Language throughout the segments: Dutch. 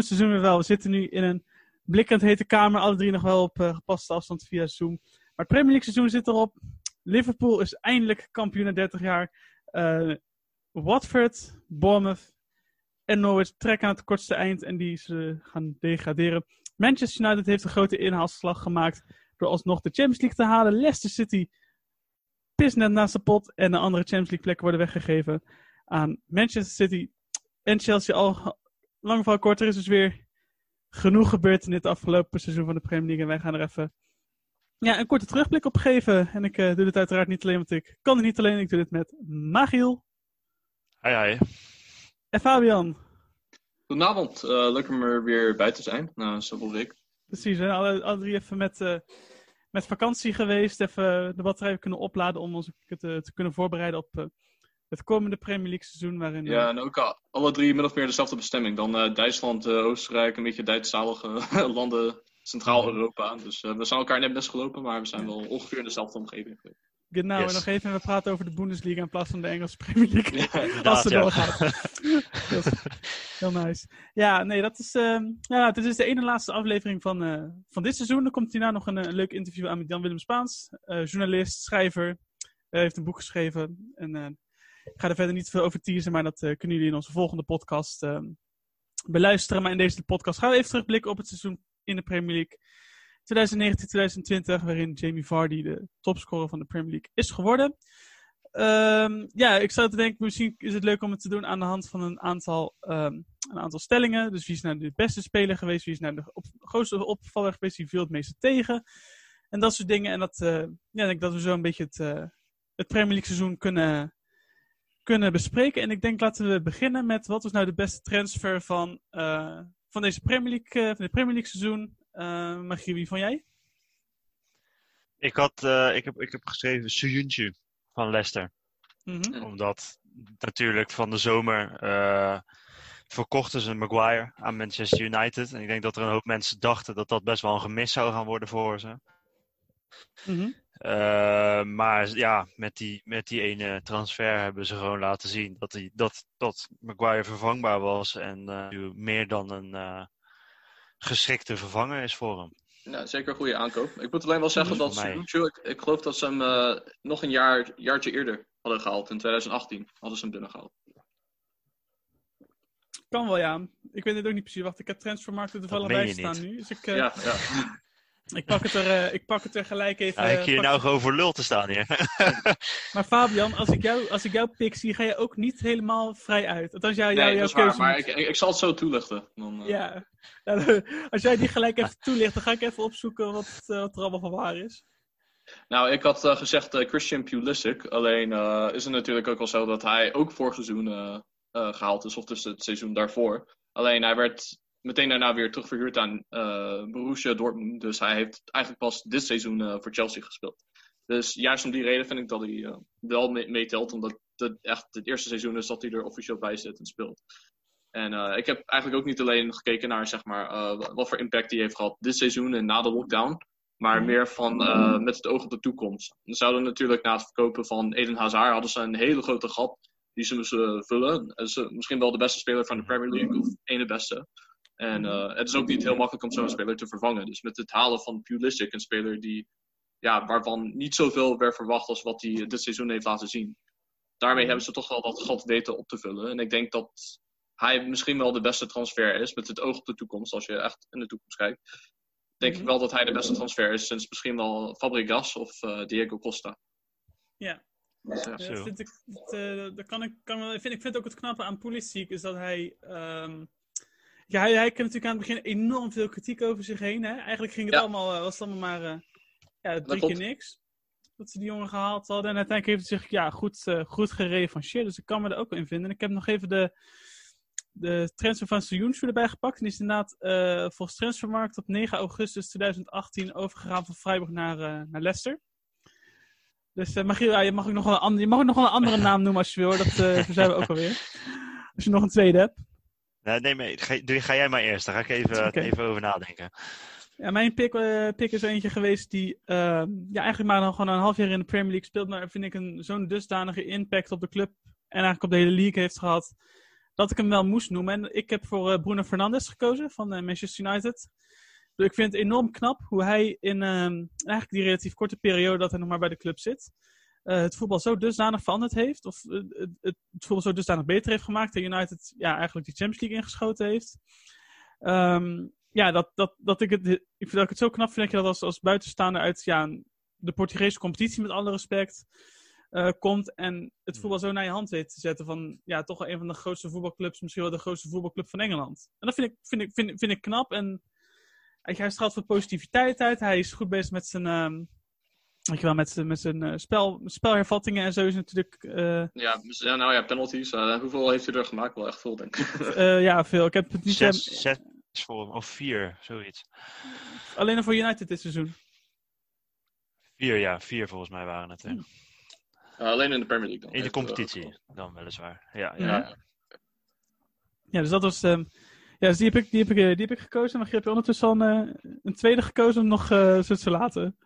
Seizoen weer wel. We zitten nu in een blikkend hete kamer. Alle drie nog wel op eh, gepaste afstand via Zoom. Maar het Premier League seizoen zit erop. Liverpool is eindelijk kampioen na 30 jaar. Eh, Watford, Bournemouth en Norwich trekken aan het kortste eind. En die ze gaan degraderen. Manchester United heeft een grote inhaalslag gemaakt. Door alsnog de Champions League te halen. Leicester City pist net naast de pot. En de andere Champions League plekken worden weggegeven aan Manchester City en Chelsea. Al lang van kort, er is dus weer genoeg gebeurd in dit afgelopen seizoen van de Premier League. En wij gaan er even ja, een korte terugblik op geven. En ik eh, doe dit uiteraard niet alleen, want ik kan het niet alleen. Ik doe dit met Magiel Hoi, hoi. en Fabian. Goedenavond, eh, leuk om er weer bij te zijn na zoveel weken. Precies, hè? Alle, alle drie even met, eh, met vakantie geweest. Even de batterij kunnen opladen om ons te, te kunnen voorbereiden op eh, het komende Premier League seizoen. Waarin, eh, Ja, en ook al- alle drie min of meer dezelfde bestemming. Dan eh, Duitsland, eh, Oostenrijk, een beetje Duitsstalige landen, Centraal-Europa. Dus eh, we zijn elkaar net best gelopen, maar we zijn wel ongeveer in dezelfde omgeving geweest. Genau, Yes. en nog even we praten over de Bundesliga in plaats van de Engelse Premier League. Ja, Als ze ja. doorgaat. Dat is heel nice. Ja, nee, dat is, ehm, ja, dit is de ene laatste aflevering van, eh, van dit seizoen. Dan komt hierna nog een, eh, leuk interview aan met Jan-Willem Spaans. eh, journalist, schrijver. Hij heeft een boek geschreven. En eh, ik ga er verder niet veel over teasen, maar dat eh, kunnen jullie in onze volgende podcast ehm, beluisteren. Maar in deze podcast gaan we even terugblikken op het seizoen in de Premier League. 2019-2020, waarin Jamie Vardy de topscorer van de Premier League is geworden. Ehm, ja, ik zou te denken, misschien is het leuk om het te doen aan de hand van een aantal, ehm, een aantal stellingen. Dus wie is nou de beste speler geweest? Wie is nou de op, grootste opvaller geweest? Wie viel het meeste tegen? En dat soort dingen. En dat, eh, ja, denk dat we zo een beetje het, eh, het Premier League seizoen kunnen, kunnen bespreken. En ik denk laten we beginnen met wat was nou de beste transfer van, eh, van deze Premier League, eh, van de Premier League seizoen? Uh, Magie, wie van jij? Ik, had, eh, ik, heb, ik heb geschreven Suyuncu van Leicester. Mhm. Omdat natuurlijk van de zomer eh, verkochten ze Maguire aan Manchester United. En ik denk dat er een hoop mensen dachten dat dat best wel een gemis zou gaan worden voor ze. Mhm. Eh, maar ja, met die, met die ene transfer hebben ze gewoon laten zien dat, die, dat, dat Maguire vervangbaar was. En eh, nu meer dan een eh, geschikte vervanger is voor hem. Ja, zeker een goede aankoop. Ik moet alleen wel zeggen dat ik, ik geloof dat ze hem eh, nog een jaar, jaartje eerder hadden gehaald. In 2018 hadden ze hem binnengehaald. Kan wel, ja. Ik weet het ook niet precies. Wacht, ik heb Transfermarkt er toevallig meen bij staan niet. nu. Dus ik, eh, Ja, ja. ik, pak het er, eh, ik pak het er gelijk even. Ja, ik eh, hier pak- nou gewoon voor lul te staan hier. Maar Fabian, als ik, jou, als ik jou pik zie, ga je ook niet helemaal vrij uit. Althans, jij, Nee, jou, dat jouw waar. keuze Maar ik, ik, ik zal het zo toelichten. Dan, eh, Ja. Ja, Als jij die gelijk even toelicht, dan ga ik even opzoeken wat, eh, wat er allemaal van waar is. Nou, ik had eh, gezegd eh, Christian Pulisic. Alleen eh, is het natuurlijk ook wel zo dat hij ook vorig seizoen eh, eh, gehaald is. Of dus het seizoen daarvoor. Alleen hij werd meteen daarna weer terugverhuurd aan eh Borussia Dortmund. Dus hij heeft eigenlijk pas dit seizoen eh, voor Chelsea gespeeld. Dus juist om die reden vind ik dat hij eh, wel mee- meetelt. Omdat het echt het eerste seizoen is dat hij er officieel bij zit en speelt. En ik heb eigenlijk ook niet alleen gekeken naar zeg maar, wat voor impact hij heeft gehad dit seizoen en na de lockdown. Maar Mhm. meer van met het oog op de toekomst. Dan zouden natuurlijk na het verkopen van Eden Hazard hadden ze een hele grote gat die ze moesten vullen. En ze, misschien wel de beste speler van de Premier League, of ene beste. En eh, het is ook niet heel makkelijk om zo'n speler te vervangen. Dus met het halen van Pulisic, een speler die, ja, waarvan niet zoveel werd verwacht als wat hij dit seizoen heeft laten zien. Daarmee hebben ze toch wel dat gat weten op te vullen. En ik denk dat hij misschien wel de beste transfer is met het oog op de toekomst. Als je echt in de toekomst kijkt. Denk ik wel dat hij de beste transfer is sinds misschien wel Fabregas of eh, Diego Costa. Ja. Dus, ja. Dat vind ik, dat, eh, dat kan ik, kan ik, vind, ik vind ook het knappe aan Pulisic is dat hij... ehm, ja, hij, hij kreeg natuurlijk aan het begin enorm veel kritiek over zich heen. Hè? Eigenlijk ging het Ja. allemaal, eh, was het allemaal maar eh, ja, drie keer niks. Dat ze die jongen gehaald hadden. En uiteindelijk heeft hij zich ja, goed, eh, goed gerevancheerd. Dus ik kan me er ook wel in vinden. En ik heb nog even de, de transfer van Soyuncu erbij gepakt. En die is inderdaad volgens Transfermarkt op 9 augustus 2018 overgegaan van Freiburg naar, naar Leicester. Dus uh, Magiel, ja, je, mag ook nog wel een je mag ook nog wel een andere naam noemen als je wil. Dat uh, zijn we ook alweer. Als je nog een tweede hebt. Nee, nee, maar ga, ga jij maar eerst. Daar ga ik even, even over nadenken. Ja, mijn pick, eh, pick is eentje geweest die ehm, ja, eigenlijk maar dan gewoon een half jaar in de Premier League speelt. Maar vind ik een, zo'n dusdanige impact op de club en eigenlijk op de hele league heeft gehad. Dat ik hem wel moest noemen. En ik heb voor eh, Bruno Fernandes gekozen van eh, Manchester United. Dus ik vind het enorm knap hoe hij in ehm, eigenlijk die relatief korte periode dat hij nog maar bij de club zit. Eh, het voetbal zo dusdanig veranderd heeft. Of eh, het, het, voetbal zo dusdanig beter heeft gemaakt. En United ja, eigenlijk die Champions League ingeschoten heeft. Ehm, ja, dat, dat, dat ik het, ik vind dat ik het zo knap vind dat je dat als, als buitenstaander uit ja, de Portugese competitie met alle respect eh, komt en het voetbal zo naar je hand weet te zetten van ja, toch wel een van de grootste voetbalclubs, misschien wel de grootste voetbalclub van Engeland. En dat vind ik, vind ik, vind, vind ik knap en hij hij straalt veel positiviteit uit. Hij is goed bezig met zijn, ehm, weet je wel, met zijn, met zijn eh, spel, spelhervattingen en zo is natuurlijk eh, Ja, dus, ja, nou ja, penalties. eh, hoeveel heeft hij er gemaakt? Wel echt veel, denk ik. eh, ja, veel. Ik heb het niet Zes, hem- zes voor hem, of vier, zoiets. alleen nog voor United dit seizoen. Vier, ja, vier volgens mij waren het. Hè. Eh, alleen in de Premier League dan. In de eh, competitie dan weliswaar. Ja, ja. Ja. Ja, dus dat was. ehm, ja, dus die heb ik, die heb ik, eh, die heb ik gekozen. Maar je hebt ondertussen al een, eh, een tweede gekozen om nog eh zo te laten.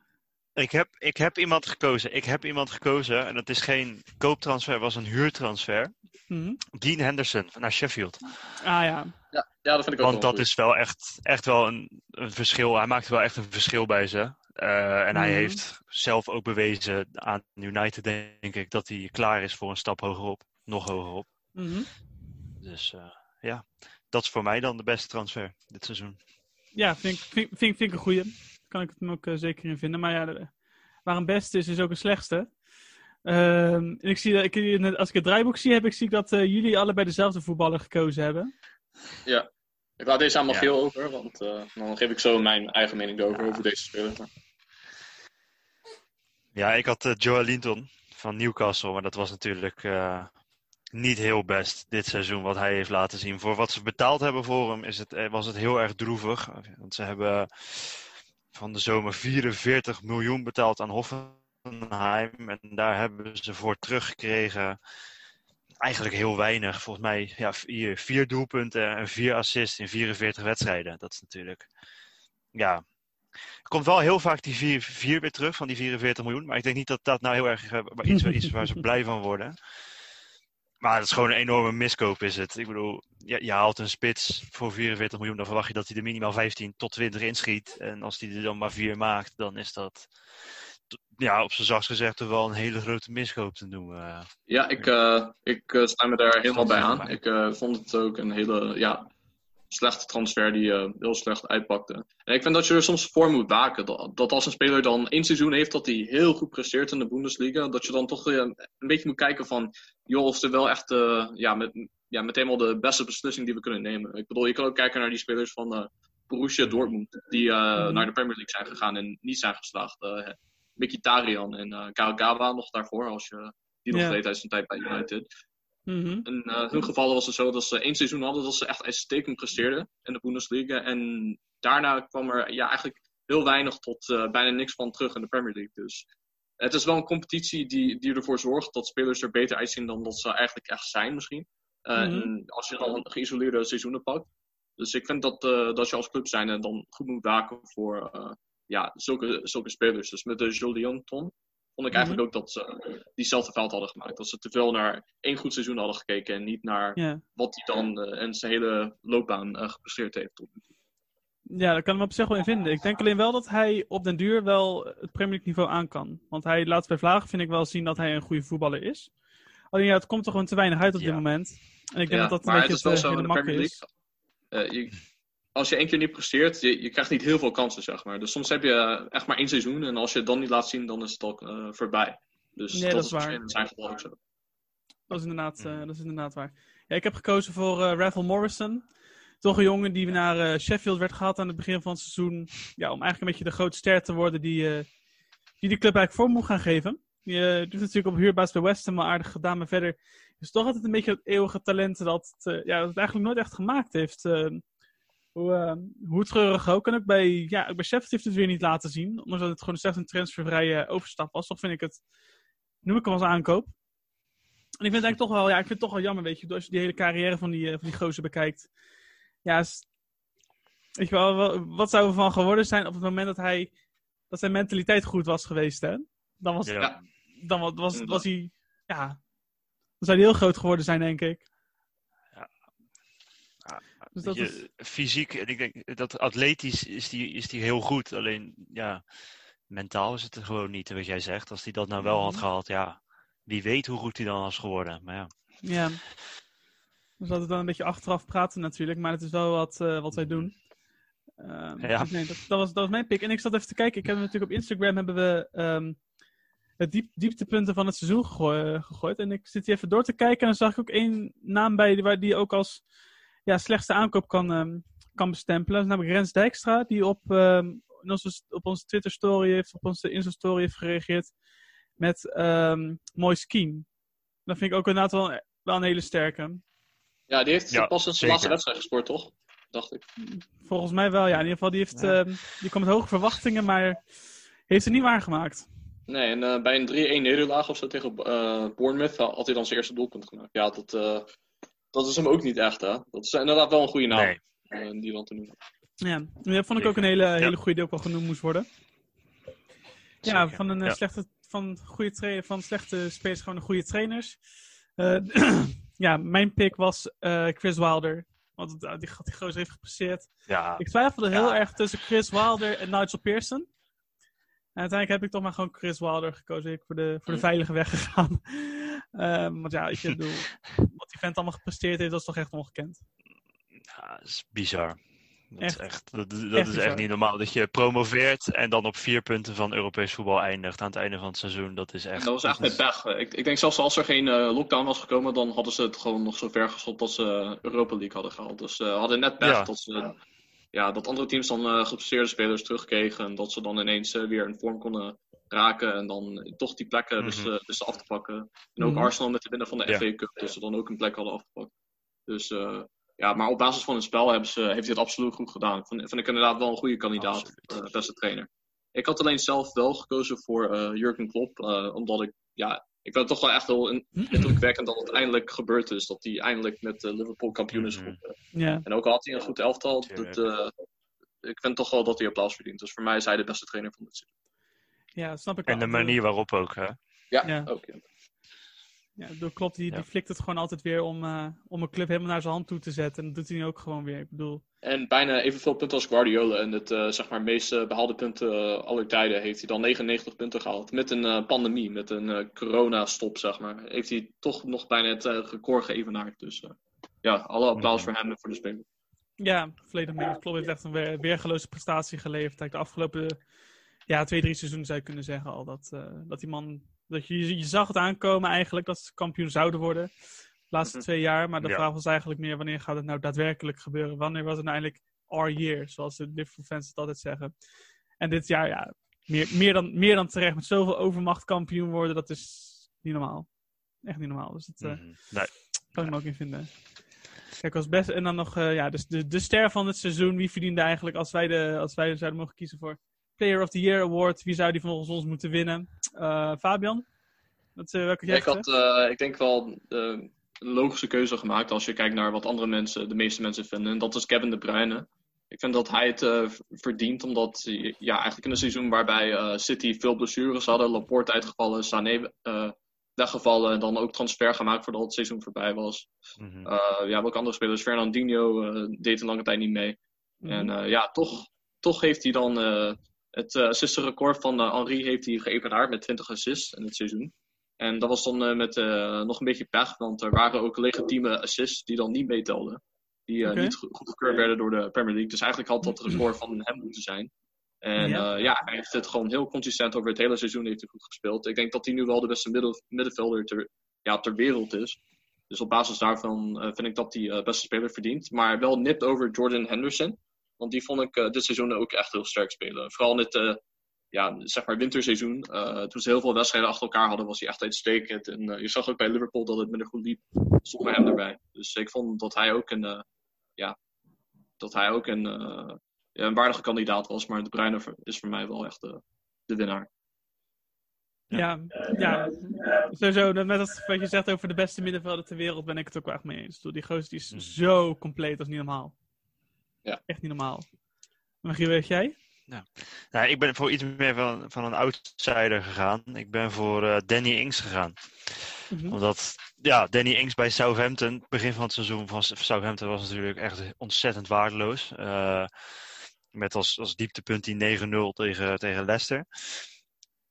Ik, heb, ik heb iemand gekozen. Ik heb iemand gekozen. En dat is geen kooptransfer, het was een huurtransfer. Mhm. Dean Henderson naar Sheffield. Ah ja. ja, ja, dat vind ik ook Want wel dat goed. is wel echt, echt wel een, een verschil. Hij maakt wel echt een verschil bij ze. Eh, en hij Mhm. heeft zelf ook bewezen aan United, denk ik, dat hij klaar is voor een stap hogerop. Nog hogerop. Mhm. Dus eh, ja, dat is voor mij dan de beste transfer dit seizoen. Ja, vind ik, vind, vind, vind ik een goeie. Kan ik het hem ook eh, zeker in vinden. Maar ja, waar een beste is, is ook een slechtste. Ehm, en ik zie dat, ik, in het- als ik het draaiboek zie, heb ik, zie ik dat eh, jullie allebei dezelfde voetballer gekozen hebben. Ik laat deze aan Ja. Magiel over, want eh, dan geef ik zo mijn eigen mening over, Ja. over deze speler. Ja, ik had Joe Linton van Newcastle, maar dat was natuurlijk eh, niet heel best dit seizoen wat hij heeft laten zien. Voor wat ze betaald hebben voor hem is het, was het heel erg droevig. Want ze hebben van de zomer 44 miljoen betaald aan Hoffenheim. En daar hebben ze voor teruggekregen eigenlijk heel weinig. Volgens mij ja, vier, vier doelpunten en vier assists in 44 wedstrijden. Dat is natuurlijk... Ja, er komt wel heel vaak die 4, 4 weer terug van die 44 miljoen. Maar ik denk niet dat dat nou heel erg eh, iets, iets waar ze blij van worden. Maar het is gewoon een enorme miskoop is het. Ik bedoel, je, je haalt een spits voor 44 miljoen. Dan verwacht je dat hij er minimaal 15 tot 20 inschiet. En als hij er dan maar 4 maakt, dan is dat... Ja, op zijn zachtst gezegd toch wel een hele grote miskoop te noemen. Ja, ik, eh ik eh, sta me daar helemaal bij aan. Ik eh, vond het ook een hele ja, slechte transfer die eh, heel slecht uitpakte. En ik vind dat je er soms voor moet waken. Dat, dat als een speler dan één seizoen heeft dat hij heel goed presteert in de Bundesliga, dat je dan toch eh, een beetje moet kijken van, joh, of er wel echt eh, ja, met, ja, meteen wel de beste beslissing die we kunnen nemen. Ik bedoel, je kan ook kijken naar die spelers van Borussia Dortmund, die Mhm. naar de Premier League zijn gegaan en niet zijn geslaagd. Mkhitaryan en Kagawa nog daarvoor, als je die nog Ja. weet uit zijn tijd bij United. Mhm. In eh, hun geval was het zo dat ze één seizoen hadden dat ze echt uitstekend presteerden in de Bundesliga. En daarna kwam er ja, eigenlijk heel weinig tot eh, bijna niks van terug in de Premier League. Dus het is wel een competitie die, die ervoor zorgt dat spelers er beter uitzien dan dat ze eigenlijk echt zijn misschien. En als je dan geïsoleerde seizoenen pakt. Dus ik vind dat, dat je als club zijn dan goed moet waken voor ja, zulke, zulke spelers. Dus met de Julian Ton vond ik Mhm. eigenlijk ook dat ze diezelfde fout hadden gemaakt. Dat ze te veel naar één goed seizoen hadden gekeken en niet naar wat hij dan eh, in zijn hele loopbaan eh, gepresteerd heeft. ja, daar kan ik me op zich wel in vinden. Ik denk alleen wel dat hij op den duur wel het Premier League niveau aan kan. Want hij laat bij Vlagen, vind ik wel zien dat hij een goede voetballer is. Alleen ja, het komt er gewoon te weinig uit op Ja. dit moment. En ik denk Ja, dat dat een het beetje is wel het zo eh, in hele is. Je, als je één keer niet presteert, je, je krijgt niet heel veel kansen, zeg maar. Dus soms heb je eh, echt maar één seizoen en als je het dan niet laat zien, dan is het al eh, voorbij. Dus Nee, dat, dat is waar. in zijn geval ook zo. Dat is inderdaad, Mhm. dat is inderdaad waar. Ja, ik heb gekozen voor Ravel Morrison. Toch een jongen die naar Sheffield werd gehaald aan het begin van het seizoen. Ja, om eigenlijk een beetje de grote ster te worden die, die de club eigenlijk vorm moet gaan geven. Je doet natuurlijk op huurbaas bij West Ham wel aardig gedaan, maar verder is toch altijd een beetje het eeuwige talent dat ja, dat het eigenlijk nooit echt gemaakt heeft. Eh, hoe, eh, hoe treurig ook. En ook bij, ja, ook bij Sheffield heeft het weer niet laten zien. Ondanks dat het gewoon slechts een transfervrije overstap was. Toch vind ik het, noem ik hem als aankoop. En ik vind het eigenlijk toch wel, ja, ik vind het toch wel jammer, weet je, als je die hele carrière van die, eh, van die gozer bekijkt. Ja, is- weet je wel, wat zou er van geworden zijn op het moment dat hij, dat zijn mentaliteit goed was geweest, hè? Dan was, Ja. Dan was, was, was hij, ja, dan zou hij heel groot geworden zijn, denk ik. Dus dat is, Fysiek, en ik denk dat atletisch is die, is die heel goed. Alleen, ja, mentaal is het er gewoon niet, wat jij zegt. Als hij dat nou wel had Mhm. gehad, ja, wie weet hoe goed hij dan was geworden. Maar ja, ja. Dus dat dan een beetje achteraf praten natuurlijk, maar het is wel wat, eh, wat wij doen. Ehm, Ja. dus nee, dat, dat, was, dat was mijn pick. En ik zat even te kijken, ik heb natuurlijk op Instagram hebben we ehm, het diep, dieptepunten van het seizoen eh, gegooid. En ik zit hier even door te kijken en dan zag ik ook één naam bij die, waar die ook als ja, slechtste aankoop kan, ehm, kan bestempelen. Dat is namelijk Rens Dijkstra, die op, ehm, in onze, op onze Twitter story heeft, op onze Insta story heeft gereageerd met ehm mooi scheme. Dat vind ik ook inderdaad wel, wel een hele sterke. Ja, die heeft Ja, pas in zijn laatste wedstrijd gescoord, toch? Dacht ik. Volgens mij wel, ja. In ieder geval, die, heeft, Ja. ehm, die kwam met hoge verwachtingen, maar heeft ze niet waargemaakt. Nee, en eh, bij een 3-1 nederlaag of zo tegen eh Bournemouth had hij dan zijn eerste doelpunt gemaakt. Ja, dat, eh, dat is hem ook niet echt, hè. Dat is inderdaad wel een goede naam, nee. eh, die dan te noemen. Ja, dat vond ik ook een hele, hele goede die ook wel genoemd moest worden. Ja, Zeker. van een eh, Ja. slechte, van, goede van slechte spelers gewoon een goede trainers. Eh, ja, mijn pick was eh, Chris Wilder. Want die, die gozer heeft gepresteerd. Ja, Ik twijfelde heel erg tussen Chris Wilder en Nigel Pearson. En uiteindelijk heb ik toch maar gewoon Chris Wilder gekozen. Ik voor de, voor de Mm. veilige weg gegaan. Ehm, want ja, ik bedoel, wat die vent allemaal gepresteerd heeft, dat is toch echt ongekend. ja, dat is bizar. Dat Echt. is echt, dat, dat Echt is echt niet normaal. Dat je promoveert en dan op vier punten van Europees voetbal eindigt aan het einde van het seizoen. Dat is echt. dat was echt met pech. Ik, ik denk zelfs als er geen eh, lockdown was gekomen, dan hadden ze het gewoon nog zo ver geschopt dat ze eh, Europa League hadden gehaald. Dus ze hadden net pech Ja. dat, ze, ja, dat andere teams dan gepresteerde spelers terugkregen. En dat ze dan ineens eh, weer in vorm konden raken. En dan toch die plekken Mhm. wisten, wisten af te pakken. En ook Mhm. Arsenal met de winnen van de Ja. FA Cup, dus ze dan ook een plek hadden afgepakt. Dus ja, maar op basis van het spel hebben ze, heeft hij het absoluut goed gedaan. Vind, vind ik inderdaad wel een goede kandidaat, beste trainer. Ik had alleen zelf wel gekozen voor Jurgen Klopp, omdat ik, ja, ik vind het toch wel echt wel in- indrukwekkend dat het eindelijk gebeurd is. Dat hij eindelijk met eh, Liverpool kampioen is Mhm. geworden. Ja, En ook al had hij een goed elftal, dat, eh, ik vind toch wel dat hij applaus verdient. Dus voor mij is hij de beste trainer van dit seizoen. ja, snap ik En de manier waarop ook, hè? Ja, Ja. ook. ja. Ja, klopt, die, Ja. die flikt het gewoon altijd weer om, eh, om een club helemaal naar zijn hand toe te zetten. En dat doet hij nu ook gewoon weer. Ik bedoel, En bijna evenveel punten als Guardiola. En het eh, zeg maar, meest eh, behaalde punten aller tijden heeft hij dan 99 punten gehaald. Met een pandemie, met een corona-stop, zeg maar. Heeft hij toch nog bijna het record geëvenaard. Dus ja, alle applaus voor hem en voor de speler. ja, volledig mee. Klopt heeft echt een weer, weergeloze prestatie geleverd. De afgelopen ja, twee, drie seizoenen zou je kunnen zeggen al. Dat, dat die man, dat je, je zag het aankomen eigenlijk dat ze kampioen zouden worden. De laatste Mhm. twee jaar. Maar de Ja. vraag was eigenlijk meer wanneer gaat het nou daadwerkelijk gebeuren? Wanneer was het nou eindelijk our year? Zoals de Liverpool fans het altijd zeggen. En dit jaar, ja, meer, meer, dan, meer dan terecht. Met zoveel overmacht kampioen worden, dat is niet normaal. Echt niet normaal. Dus dat eh, Mhm. Nee. kan ik me ook in vinden. Kijk, als best. En dan nog, eh, ja, dus de, de ster van het seizoen. Wie verdiende eigenlijk, als wij, de, als wij zouden mogen kiezen voor Player of the Year Award, wie zou die volgens ons moeten winnen? Eh, Fabian? Wat, eh, welke jij Ik had, eh, ik denk wel een logische keuze gemaakt als je kijkt naar wat andere mensen, de meeste mensen vinden. En dat is Kevin De Bruyne. Ik vind dat hij het eh, verdient, omdat hij, ja, eigenlijk in een seizoen waarbij eh, City veel blessures hadden, Laporte uitgevallen, Sané eh, weggevallen en dan ook transfer gemaakt voordat het seizoen voorbij was. Eh, ja, welke andere spelers? Fernandinho eh, deed een lange tijd niet mee. Mhm. En eh, ja, toch, toch heeft hij dan eh, het uh, assistenrecord van uh, Henri heeft hij geëvenaard met 20 assists in het seizoen. En dat was dan uh, met uh, nog een beetje pech, want er waren ook legitieme assists die dan niet meetelden. Die uh, Oké. niet goed goedgekeurd werden door de Premier League. Dus eigenlijk had dat record van hem moeten zijn. En Ja. ja. ja, hij heeft het gewoon heel consistent over het hele seizoen heeft hij goed gespeeld. Ik denk dat hij nu wel de beste middel, middenvelder ter, ja, ter wereld is. Dus op basis daarvan uh, vind ik dat hij uh, beste speler verdient. Maar wel nipt over Jordan Henderson. Want die vond ik uh, dit seizoen ook echt heel sterk spelen. Vooral in het, uh, ja, zeg maar winterseizoen. Eh, toen ze heel veel wedstrijden achter elkaar hadden, was hij echt uitstekend. En eh, je zag ook bij Liverpool dat het minder goed liep. Zonder hem erbij. Dus ik vond dat hij ook een, eh, ja, dat hij ook een, eh, ja, een waardige kandidaat was. Maar De Bruyne is voor mij wel echt de, de winnaar. Ja, ja, sowieso. Met dat wat je zegt over de beste middenvelder ter wereld ben ik het ook wel echt mee eens. Die gozer die is Mhm. zo compleet als niet normaal. Ja. Echt niet normaal. Magie, weet jij? Nou, ik ben voor iets meer van, van een outsider gegaan. Ik ben voor eh, Danny Ings gegaan. Mhm. Omdat, ja, Danny Ings bij Southampton, begin van het seizoen van Southampton was natuurlijk echt ontzettend waardeloos. Eh, met als, als dieptepunt die 9-0 tegen, tegen Leicester.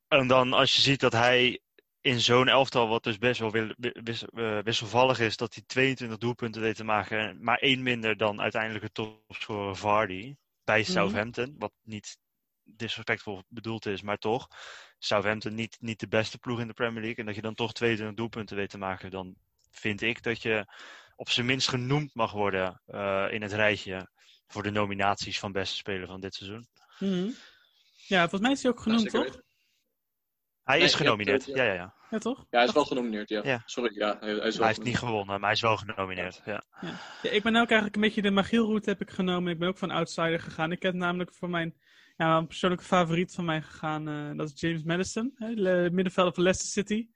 En dan als je ziet dat hij in zo'n elftal, wat dus best wel eh, wisselvallig is, dat hij 22 doelpunten weet te maken. en Maar één minder dan uiteindelijke topscorer Vardy bij Mhm. Southampton. Wat niet disrespectvol bedoeld is, maar toch. Southampton niet, niet de beste ploeg in de Premier League. En dat je dan toch 22 doelpunten weet te maken, dan vind ik dat je op zijn minst genoemd mag worden eh, in het rijtje voor de nominaties van beste speler van dit seizoen. Mhm. Ja, volgens mij is hij ook genoemd, toch? Hij Nee, is genomineerd. hebt, Ja, eh, ja, ja. Ja, toch? Ja, hij is wel genomineerd, ja. Ja. Sorry, ja. Hij, hij is wel Hij heeft niet gewonnen, maar hij is wel genomineerd. Ja. Ja, ik ben ook eigenlijk een beetje de Magielroute heb ik genomen. Ik ben ook van outsider gegaan. Ik heb namelijk voor mijn ja, een persoonlijke favoriet van mij gegaan. eh, dat is James Madison, hè, de middenvelder van Leicester City.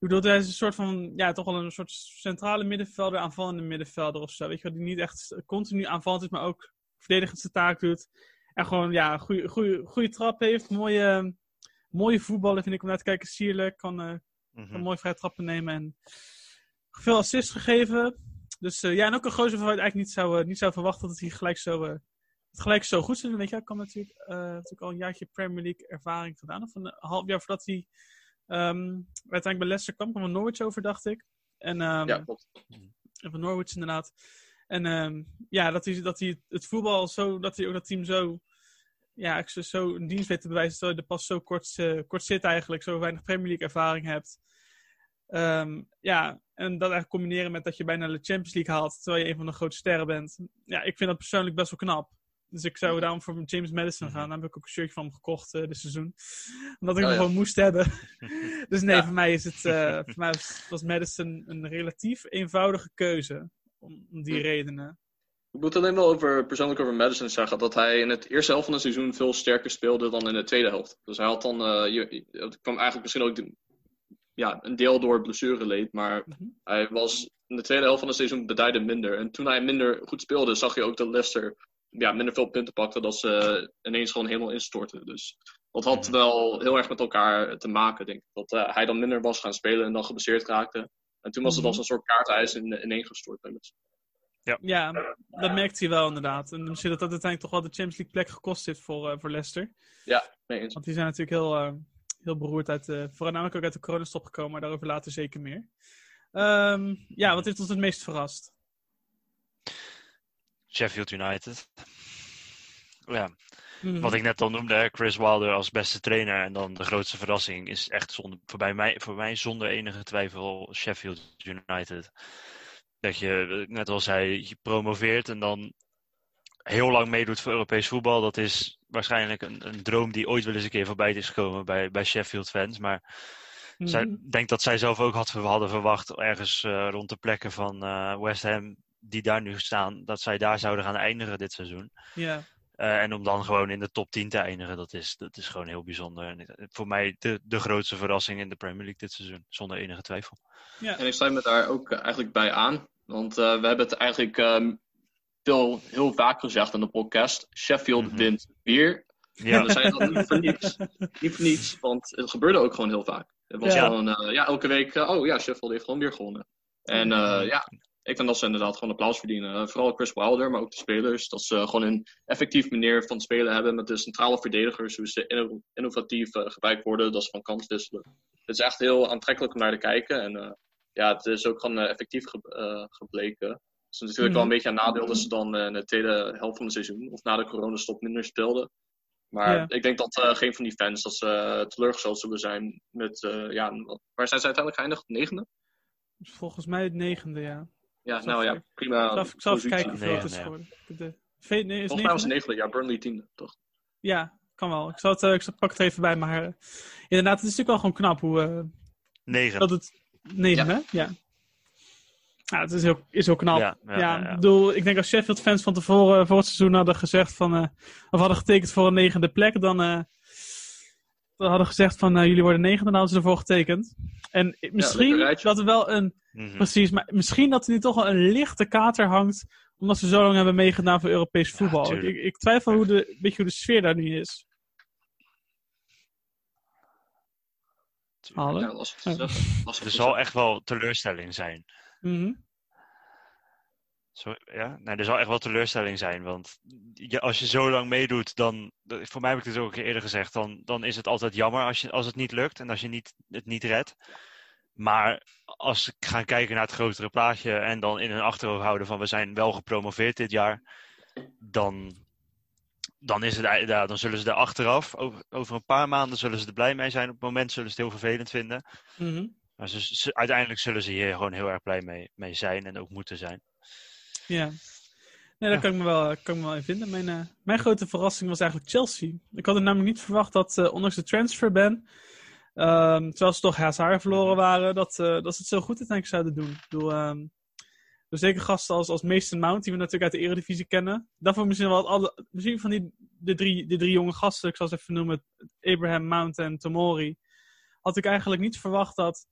Ik bedoel, hij is een soort van, ja, toch wel een soort centrale middenvelder, aanvallende middenvelder of zo. Weet je wel, die niet echt continu aanvallend is, maar ook verdedigend zijn taak doet. En gewoon, ja, een goede, goede, goede trap heeft. Mooie, mooie voetballen vind ik om naar te kijken. Sierlijk, kan, eh, Mhm. een mooi vrij trappen nemen en veel assists gegeven. Dus eh, ja, en ook een gozer je eigenlijk niet zou, eh, niet zou verwachten dat hij gelijk zo, eh, het gelijk zo goed zou doen. Weet je, hij kan natuurlijk, natuurlijk al een jaartje Premier League ervaring gedaan. Of een half jaar voordat hij ehm, uiteindelijk bij Leicester kwam, kwam van Norwich over, dacht ik. En, ehm, Ja, klopt. van Norwich inderdaad. En ehm, ja, dat hij, dat hij het voetbal zo, dat hij ook dat team zo, ja, ik zo, zo een dienst weet te bewijzen, terwijl je er pas zo kort, eh, kort zit eigenlijk, zo weinig Premier League ervaring hebt. Ehm, ja, en dat eigenlijk combineren met dat je bijna de Champions League haalt, terwijl je een van de grote sterren bent. Ja, ik vind dat persoonlijk best wel knap. Dus ik zou daarom voor James Madison gaan. Daar heb ik ook een shirtje van hem gekocht eh, dit seizoen. Omdat ik Oh, hem ja. gewoon moest hebben. dus nee, Ja. voor mij is het eh, voor mij was, was Madison een relatief eenvoudige keuze. Om, om die Hm. redenen. Ik moet alleen wel over, persoonlijk over Madison zeggen dat hij in het eerste helft van het seizoen veel sterker speelde dan in de tweede helft. Dus hij had dan, eh, je, het kwam eigenlijk misschien ook de- ja, een deel door blessureleed, maar Mhm. hij was in de tweede helft van het seizoen beduidend minder. En toen hij minder goed speelde, zag je ook dat Leicester ja, minder veel punten pakte, dat ze ineens gewoon helemaal instortten. Dus dat had Mhm. wel heel erg met elkaar te maken, denk ik. Dat eh, hij dan minder was gaan spelen en dan geblesseerd raakte. En toen was het Mhm. als een soort kaartijs in, ineengestort bij Leicester. Ja, dat merkt hij wel inderdaad. En misschien dat dat uiteindelijk toch wel de Champions League plek gekost heeft voor, eh, voor Leicester. Nee, eens. Want die zijn natuurlijk heel, eh, heel beroerd uit de, voornamelijk ook uit de coronastop gekomen, maar daarover later zeker meer. Ehm, ja, wat heeft ons het meest verrast? Sheffield United. Ja, Mhm. wat ik net al noemde, Chris Wilder als beste trainer. En dan de grootste verrassing is echt zonder, voor, bij mij, voor mij zonder enige twijfel Sheffield United. Dat je, net al zei, je promoveert en dan heel lang meedoet voor Europees voetbal. Dat is waarschijnlijk een, een droom die ooit wel eens een keer voorbij is gekomen bij, bij Sheffield fans. Maar zij- ik denk dat zij zelf ook had, hadden verwacht, ergens eh, rond de plekken van eh, West Ham, die daar nu staan, dat zij daar zouden gaan eindigen dit seizoen. Ja, Eh, en om dan gewoon in de top 10 te eindigen, dat is, dat is gewoon heel bijzonder. En voor mij de, de grootste verrassing in de Premier League dit seizoen, zonder enige twijfel. ja. En ik sluit me daar ook eh, eigenlijk bij aan. Want eh, we hebben het eigenlijk ehm, veel, heel vaak gezegd in de podcast. Sheffield Mhm. wint weer. Ja, En we zijn dat niet voor niets. Niet voor niets, want het gebeurde ook gewoon heel vaak. Het was Ja. gewoon, eh, ja, elke week, eh, oh ja, Sheffield heeft gewoon weer gewonnen. En eh, ja, ik vind dat ze inderdaad gewoon applaus verdienen. Vooral Chris Wilder, maar ook de spelers. Dat ze gewoon een effectief manier van spelen hebben met de centrale verdedigers. Hoe ze inno- innovatief gebruikt worden, dat ze van kant wisselen. Het is echt heel aantrekkelijk om naar te kijken. En ja, het is ook gewoon eh, effectief ge- eh, gebleken. Het is natuurlijk wel een beetje een nadeel dat ze dan eh, in de tweede helft van het seizoen, of na de coronastop, minder speelden. Maar Ja. ik denk dat eh, geen van die fans dat ze eh, teleurgesteld zullen zijn met, eh, ja, waar zijn ze uiteindelijk geëindigd? Negende? Volgens mij het negende, ja. Ja, nou ik- ja, prima. Ik zal, ik zal even kijken hoeveel het is geworden. De, V, nee, is Volgens mij was het negende? ja, Burnley tiende, toch? Ja, kan wel. Ik, zal het, ik zal, pak het even bij, maar eh, inderdaad, het is natuurlijk wel gewoon knap hoe... eh, Negen. dat het... Negen, Ja. hè? Ja. Ja, het is heel, is heel knap. Ja, Ja, ja, ja, ja. Ik, bedoel, ik denk als Sheffield-fans van tevoren voor het seizoen hadden gezegd van... eh, of hadden getekend voor een negende plek, dan... eh, dan hadden gezegd van eh, jullie worden negende, dan hadden ze ervoor getekend. En misschien dat er wel een... Mhm. Precies, maar misschien dat er nu toch wel een lichte kater hangt... omdat ze zo lang hebben meegedaan voor Europees voetbal. ik, ik twijfel hoe de, een beetje hoe de sfeer daar nu is. Alle? Ja, Er zal echt wel teleurstelling zijn. Mhm. Zo, ja? Nee, er zal echt wel teleurstelling zijn. Want je, als je zo lang meedoet, dan. Voor mij heb ik het ook een eerder gezegd. Dan, dan is het altijd jammer als, je, als het niet lukt en als je niet, het niet redt. Maar als we gaan kijken naar het grotere plaatje. en dan in hun achterhoofd houden van we zijn wel gepromoveerd dit jaar. dan. Dan, is het, ja, dan zullen ze er achteraf, over, over een paar maanden, zullen ze er blij mee zijn. Op het moment zullen ze het heel vervelend vinden. Mhm. Maar ze, ze- uiteindelijk zullen ze hier gewoon heel erg blij mee, mee zijn en ook moeten zijn. Ja. Nee, daar Ja. kan ik me wel, kan ik me wel in vinden. Mijn, eh, mijn grote verrassing was eigenlijk Chelsea. Ik had er namelijk niet verwacht dat, eh, ondanks de transferban, ehm terwijl ze toch Hazard verloren waren, dat, eh, dat ze het zo goed uiteindelijk zouden doen. Ik bedoel, ehm, dus zeker gasten als, als Mason Mount, die we natuurlijk uit de Eredivisie kennen. Daarvoor misschien wel alle, misschien van die de drie, de drie jonge gasten, ik zal ze even noemen, Abraham, Mount en Tomori. Had ik eigenlijk niet verwacht dat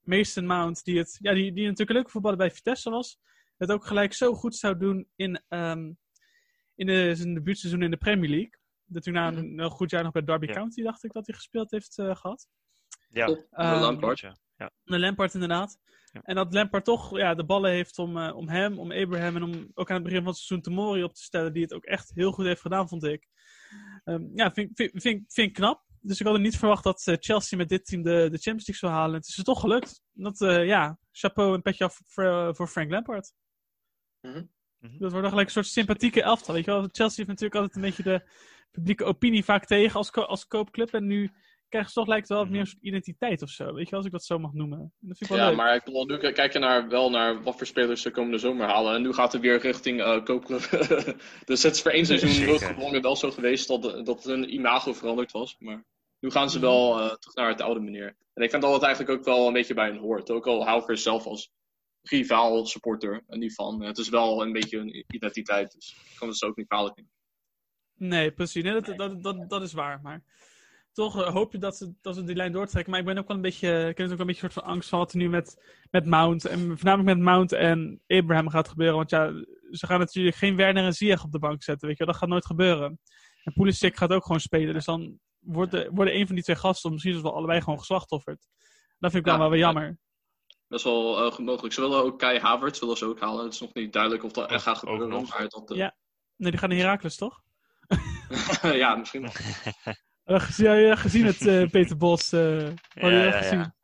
Mason Mount, die, het, ja, die, die natuurlijk een leuke voetballer bij Vitesse was, het ook gelijk zo goed zou doen in, ehm, in de, zijn debuutseizoen in de Premier League. Dat hij na een, een goed jaar nog bij Derby Ja. County, dacht ik, dat hij gespeeld heeft eh, gehad. Ja, Lampard. Ja. Lampard inderdaad. Ja. En dat Lampard toch ja, de ballen heeft om, eh, om hem, om Abraham en om ook aan het begin van het seizoen Tomori op te stellen, die het ook echt heel goed heeft gedaan, vond ik. Ehm, ja, vind, vind, vind, vind ik knap. Dus ik had er niet verwacht dat eh, Chelsea met dit team de, de Champions League zou halen. Het is er toch gelukt. Dat, eh, ja, chapeau en petje af voor, voor Frank Lampard. Mhm. Mhm. Dat wordt dan gelijk een soort sympathieke elftal. Weet je wel? Chelsea heeft natuurlijk altijd een beetje de publieke opinie vaak tegen als, ko- als koopclub. En nu krijgen ze toch lijkt het wel meer een soort identiteit of zo. Weet je wel, als ik dat zo mag noemen. En dat vind ik wel Ja, leuk. maar ik bedoel, nu kijk je naar, wel naar wat voor spelers ze komende zomer halen. En nu gaat het weer richting eh koopclub. dus het is voor één seizoen noodgedwongen wel zo geweest dat, dat hun imago veranderd was. Maar nu gaan ze wel eh, terug naar het oude manier. En ik vind dat het eigenlijk ook wel een beetje bij hen hoort. Ook al hou ik er zelf als rivaal supporter en niet van. Het is wel een beetje een identiteit. Dus ik kan het ze ook niet kwalijk nemen. Nee, precies. Nee, dat, dat, dat, dat is waar. Maar toch eh, hoop je dat ze, dat ze die lijn doortrekken. Maar ik ben ook wel een beetje, ik heb ook wel een beetje een soort van angst van wat er nu met, met Mount. En voornamelijk met Mount en Abraham gaat gebeuren. Want ja, ze gaan natuurlijk geen Werner en Ziyech op de bank zetten. Weet je, wel. dat gaat nooit gebeuren. En Pulisic gaat ook gewoon spelen. Dus dan worden, worden een van die twee gasten, misschien wel allebei gewoon geslachtofferd. Dat vind ik dan Ja, wel weer ja. jammer. Dat is wel eh, goed mogelijk. Ze willen ook Kai Havertz willen ze ook halen. Het is nog niet duidelijk of dat echt gaat Ook gebeuren. nog. Maar dat, eh, Ja. Nee, die gaan naar Heracles, toch? ja, misschien wel. Gezien, ja, gezien het, eh, Peter Bos. eh Ja, gezien? ja.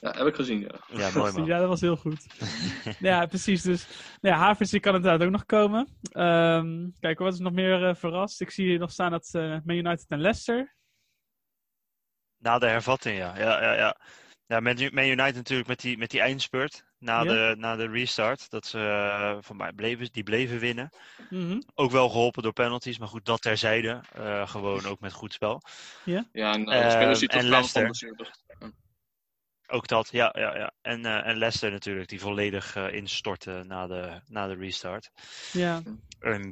Ja, heb ik gezien, ja. Ja, mooi man. Ja, dat was heel goed. ja, precies. Dus nou ja, Havertz die kan inderdaad ook nog komen. Ehm, kijk, wat is nog meer eh, verrast? Ik zie hier nog staan dat eh Man United en Leicester. Na de hervatting, ja. Ja, ja, ja. Ja Man Man United natuurlijk met die, met die eindspurt. Na, Ja. de, na de restart. Dat ze eh, van mij bleven, die bleven winnen. Mhm. Ook wel geholpen door penalties. Maar goed, dat terzijde. Eh, gewoon ook met goed spel. Ja, en de spelers die en terugkwamen van Leicester. Ook dat, ja. ja, ja. En, eh, en Leicester natuurlijk. Die volledig eh, instortte na de, na de restart. Ja. En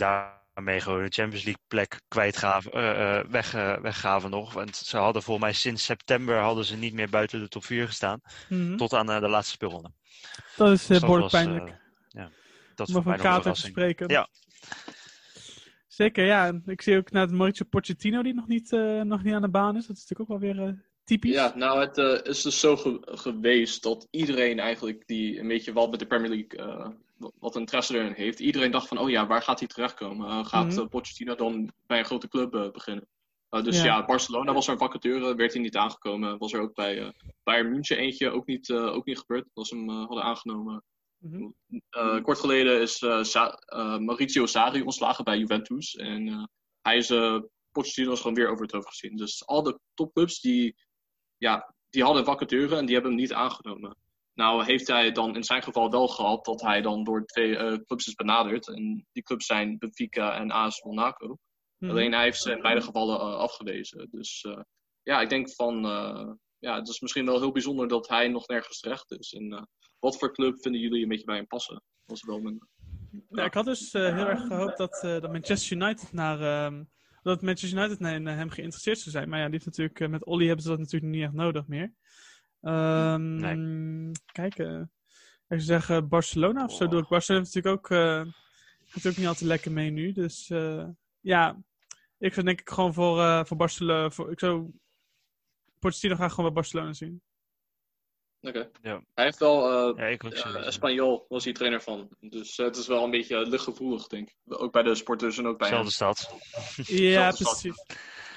gewoon de Champions League plek kwijtgaven, eh, eh, weg, eh, weggaven nog. Want ze hadden volgens mij sinds september hadden ze niet meer buiten de top 4 gestaan. Mhm. Tot aan de laatste speelronde. Dat is Dus behoorlijk pijnlijk. ja, dat is een kater te spreken. Ja. Zeker, ja. Ik zie ook naar het Mauricio Pochettino die nog niet, eh, nog niet aan de baan is. Dat is natuurlijk ook wel weer eh, typisch. Ja, nou, het is dus zo ge- geweest dat iedereen eigenlijk die een beetje wat met de Premier League, eh, wat- interesse erin heeft, iedereen dacht van, oh ja, waar gaat hij terechtkomen? Eh, gaat eh, Pochettino dan bij een grote club eh, beginnen? Dus Ja. ja. Barcelona was er een vacature, werd hij niet aangekomen. Was er ook bij Bayern München eentje, ook niet, ook niet gebeurd, dat ze hem hadden aangenomen. Mhm. Kort geleden is Sa- Maurizio Sarri ontslagen bij Juventus. En hij is Pochettino is gewoon weer over het hoofd gezien. Dus al de topclubs die, ja, die hadden vacature en die hebben hem niet aangenomen. Nou heeft hij dan in zijn geval wel gehad dat hij dan door twee eh, clubs is benaderd. En die clubs zijn Benfica en AS Monaco. Mhm. Alleen hij heeft ze in beide gevallen eh, afgewezen. Dus eh, ja, ik denk van, ja, het is misschien wel heel bijzonder dat hij nog nergens terecht is. En wat voor club vinden jullie een beetje bij hem passen? Is wel mijn... Ja, ik had dus heel erg gehoopt dat, dat Manchester United naar ehm, dat Manchester United naar, hem geïnteresseerd zou zijn. Maar ja, die heeft natuurlijk, met Ollie hebben ze dat natuurlijk niet echt nodig meer. Ehm Kijk, eh, ik zou zeggen Barcelona of zo doe ik. Barcelona heeft natuurlijk ook, eh, gaat ook niet altijd lekker mee nu. Dus eh, ja, ik zou denk ik gewoon voor, eh, voor Barcelona, voor, ik zou Pochettino graag gewoon bij Barcelona zien. Oké. Ja. Hij heeft wel, eh Ja, was hij trainer van. Dus het is wel een beetje luchtgevoelig, denk ik. Ook bij de sporters en ook bij hem. Dezelfde stad. Ja, Zelfde stad.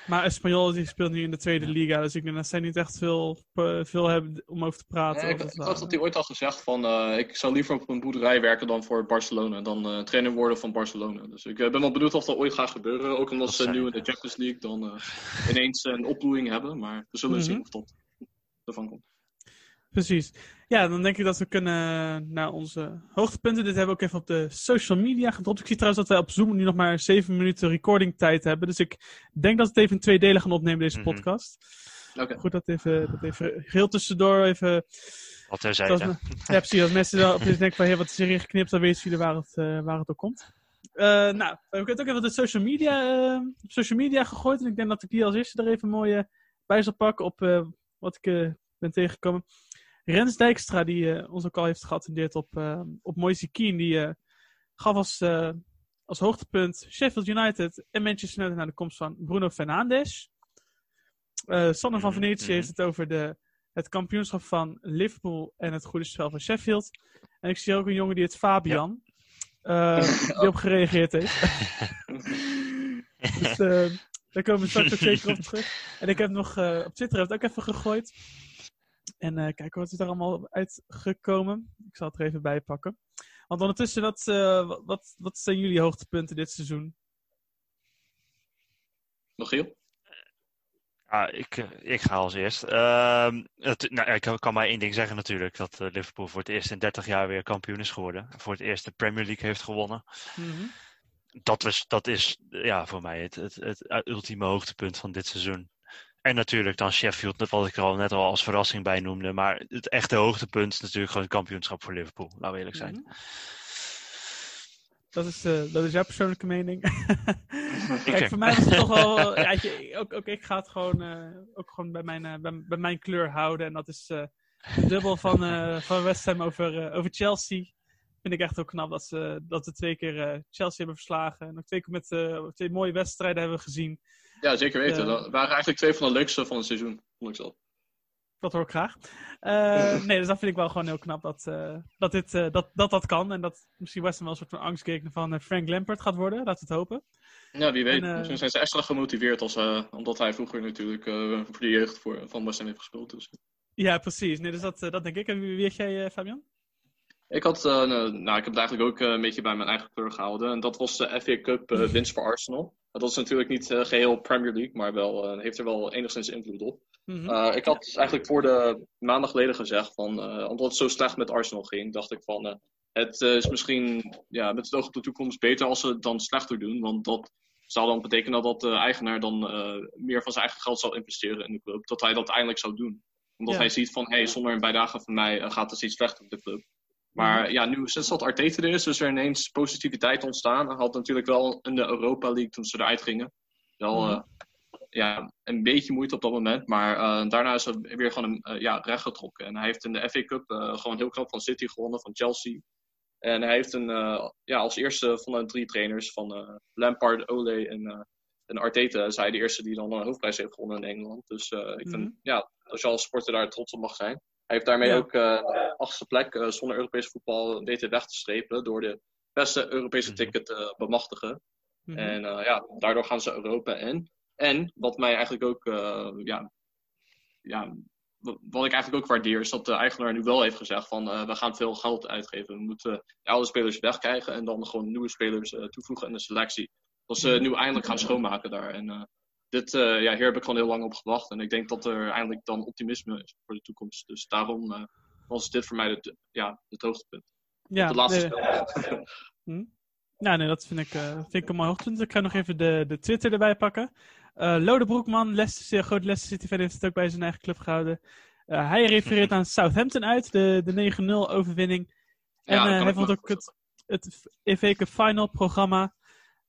Maar Espanyol die speelt nu in de tweede liga, dus ik denk dat zij niet echt veel, eh, veel hebben om over te praten. Nee, ik, het, had dat hij ooit al gezegd van eh, ik zou liever op een boerderij werken dan voor Barcelona. Dan eh, trainer worden van Barcelona. Dus ik eh, ben wel benieuwd of dat ooit gaat gebeuren. Ook omdat Dat ze nu in de Champions League dan eh, ineens een opbloeiing hebben. Maar we zullen Mhm. zien of dat ervan komt. Precies. Ja, dan denk ik dat we kunnen naar onze hoogtepunten. Dit hebben we ook even op de social media gedropt. Ik zie trouwens dat wij op Zoom nu nog maar 7 minuten recording tijd hebben. Dus ik denk dat we het even in twee delen gaan opnemen, deze Mhm. podcast. Oké. Goed, dat even, dat even heel tussendoor even... Wat terzijde. me- ja, precies. Als mensen dan opeens denken van, hey, wat is hierin geknipt, dan weten jullie waar het, eh, waar het op komt. Eh, nou, we hebben het ook even op de social media, eh, op social media gegooid. En ik denk dat ik die als eerste er even mooi bij zal pakken op eh, wat ik eh, ben tegengekomen. Rens Dijkstra, die eh, ons ook al heeft geattendeerd op, eh op Moise Keane, die eh, gaf als, als hoogtepunt Sheffield United en Manchester United naar de komst van Bruno Fernandes. Sander van Mhm, Venetië mhm. heeft het over de, het kampioenschap van Liverpool en het goede spel van Sheffield. En ik zie ook een jongen die het Fabian, eh, die op gereageerd heeft. dus daar komen we straks ook zeker op terug. En ik heb nog op Twitter heb ik het ook even gegooid. En eh kijken wat is er allemaal uitgekomen. Ik zal het er even bij pakken. Want ondertussen, wat, eh, wat- wat, zijn jullie hoogtepunten dit seizoen? Nog heel? Ja, ik, eh, ik ga als eerst. Ehm, het, nou, ik kan- maar één ding zeggen natuurlijk. Dat eh, Liverpool voor het eerst in 30 jaar weer kampioen is geworden. Voor het eerst de Premier League heeft gewonnen. Dat, was, dat is ja, voor mij het, het, het ultieme hoogtepunt van dit seizoen. En natuurlijk dan Sheffield, wat ik er al net al als verrassing bij noemde. Maar het echte hoogtepunt is natuurlijk gewoon het kampioenschap voor Liverpool. Laten we eerlijk zijn. Dat is, eh, dat is jouw persoonlijke mening. Kijk, zeg- voor mij was het toch wel. Ja, ook, ook ik ga het gewoon, eh, ook gewoon bij, mijn, eh, bij, bij mijn kleur houden. En dat is dubbel van, van West Ham over, over Chelsea. Vind ik echt ook knap dat ze, dat ze twee keer Chelsea hebben verslagen. En ook twee keer met twee mooie wedstrijden hebben gezien. Ja, zeker weten. Ja. Dat waren eigenlijk twee van de leukste van het seizoen, vond ik zelf. Dat hoor ik graag. Eh, nee, dus dat vind ik wel gewoon heel knap dat, eh, dat, dit, eh, dat, dat dat kan. En dat misschien West wel een soort van angstgekner van eh, Frank Lampard gaat worden. Laten we het hopen. Ja, wie weet. En, eh, Misschien zijn ze extra gemotiveerd als, eh, omdat hij vroeger natuurlijk eh, voor de jeugd voor, van West heeft gespeeld. Dus. Ja, precies. Nee, dus dat, eh, dat denk ik. En wie, had jij, eh, Fabian? Ik had, eh, nou, nou, ik heb het eigenlijk ook eh, een beetje bij mijn eigen kleur gehouden. En dat was de FA Cup eh, winst voor Arsenal. Dat is natuurlijk niet eh, geheel Premier League, maar wel, heeft er wel enigszins invloed op. Mhm. Ik had eigenlijk voor de maandag geleden gezegd, van, omdat het zo slecht met Arsenal ging, dacht ik van, het is misschien ja, met het oog op de toekomst beter als ze het dan slechter doen. Want dat zou dan betekenen dat de eigenaar dan meer van zijn eigen geld zou investeren in de club. Dat hij dat eindelijk zou doen. Omdat Ja. hij ziet van, hé, hey, zonder een bijdrage van mij gaat het iets slechter met de club. Maar ja, nu sinds dat Arteta er is, is er ineens positiviteit ontstaan. Hij had natuurlijk wel in de Europa League, toen ze eruit gingen, wel Mhm. eh, ja, een beetje moeite op dat moment. Maar eh, daarna is hij weer gewoon uh, ja, rechtgetrokken. En hij heeft in de FA Cup gewoon heel knap van City gewonnen, van Chelsea. En hij heeft een, ja, als eerste van de drie trainers, van Lampard, Ole en, en Arteta, is hij de eerste die dan een hoofdprijs heeft gewonnen in Engeland. Dus ik vind, Mhm. ja, als je als sporter daar trots op mag zijn. Hij heeft daarmee Ja. ook uh, de achtste plek uh, zonder Europees voetbal weten weg te strepen door de beste Europese Mhm. ticket te bemachtigen. Mhm. En uh, ja, daardoor gaan ze Europa in. En wat mij eigenlijk ook, ja, ja, wat ik eigenlijk ook waardeer, is dat de eigenaar nu wel heeft gezegd van uh, we gaan veel geld uitgeven. We moeten oude spelers wegkrijgen en dan gewoon nieuwe spelers uh, toevoegen in de selectie. Dat ze nu eindelijk gaan schoonmaken daar. En uh, dit, ja, hier heb ik gewoon heel lang op gewacht. En ik denk dat er eindelijk dan optimisme is voor de toekomst. Dus daarom uh, was dit voor mij het, ja, het hoogtepunt. ja, de laatste nee, spel. Hm? Ja, nee, dat vind ik, eh, vind ik een mooi hoogtepunt. Ik ga nog even de, de Twitter erbij pakken. Eh Lode Broekman, Leicester, groot Leicester City fan, heeft het ook bij zijn eigen club gehouden. Eh, hij refereert aan Southampton uit, de, de 9-0 overwinning. En Ja, eh, hij vond ook het, het Cup Final programma.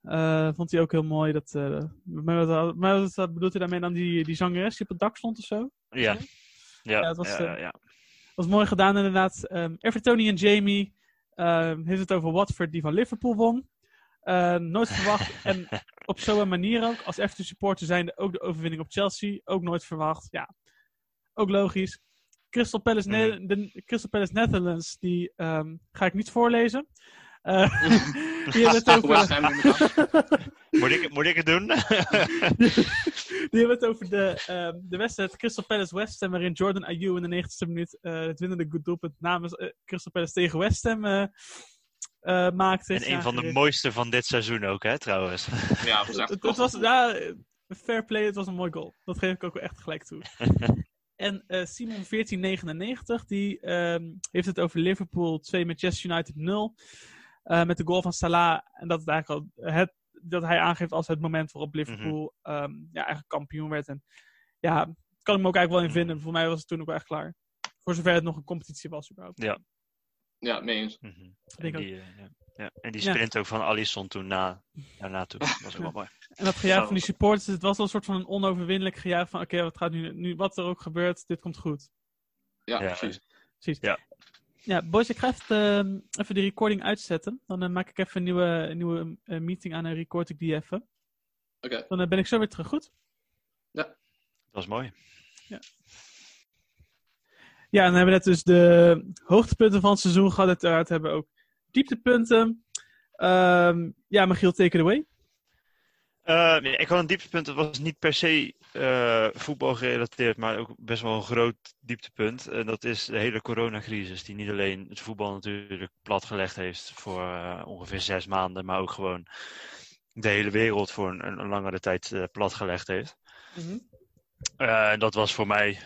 Eh, vond hij ook heel mooi. Dat, eh, maar wat, maar wat bedoelt hij daarmee dan die, die zangeres die op het dak stond of zo? Ja. Ja, Ja, het was, ja, eh, ja. was mooi gedaan inderdaad. Um, Evertoni en Jamie ehm, heeft het over Watford die van Liverpool won. Nooit verwacht. en op zo'n manier ook. Als Everton supporter zijnde ook de overwinning op Chelsea. Ook nooit verwacht. Ja, ook logisch. Crystal Palace, Ne- de Crystal Palace Netherlands, die ehm, ga ik niet voorlezen. Eh, die hebben het over... Moet, ik, moet ik het doen? Die hebben het over de, ehm, de wedstrijd Crystal Palace West Ham, waarin Jordan Ayew in de 90ste minuut eh, het winnende goed doelpunt namens eh, Crystal Palace tegen West Ham eh, eh, maakte. en een van de mooiste van dit seizoen ook, hè, trouwens. Ja, het, het was, ja, fair play, het was een mooi goal. Dat geef ik ook wel echt gelijk toe. en eh, Simon 1499, die ehm, heeft het over Liverpool 2 Manchester United 0. Eh, met de goal van Salah. En dat, het eigenlijk al het, dat hij aangeeft als het moment waarop Liverpool ehm, ja, eigenlijk kampioen werd. En ja, kan ik me ook eigenlijk wel in vinden. Voor mij was het toen ook wel echt klaar. Voor zover het nog een competitie was überhaupt. Ja, mee eens. Mhm. denk En ook. die, eh, ja. Ja. en die Ja. sprint ook van Alisson toen na, daarna toe. Dat was ook wel mooi. En dat gejuich van die supporters, het was wel een soort van een onoverwinnelijk gejuich van oké, wat gaat nu, nu, wat er ook gebeurt, dit komt goed. Ja, Ja. precies. Precies. Ja. Ja, boys, ik ga even, ehm, even de recording uitzetten. Dan eh, maak ik even een nieuwe, een nieuwe eh, meeting aan en record ik die even. Oké. Dan eh, ben ik zo weer terug, goed? Dat was mooi. Ja, en dan hebben we net dus de hoogtepunten van het seizoen gehad. Uiteraard hebben we ook dieptepunten. Ehm ja, Michiel, take it away. Eh, nee, ik had een dieptepunt. Het was niet per se eh, voetbal gerelateerd, maar ook best wel een groot dieptepunt. En dat is de hele coronacrisis, die niet alleen het voetbal natuurlijk platgelegd heeft voor eh, ongeveer zes maanden, maar ook gewoon de hele wereld voor een, een langere tijd platgelegd heeft. En dat was voor mij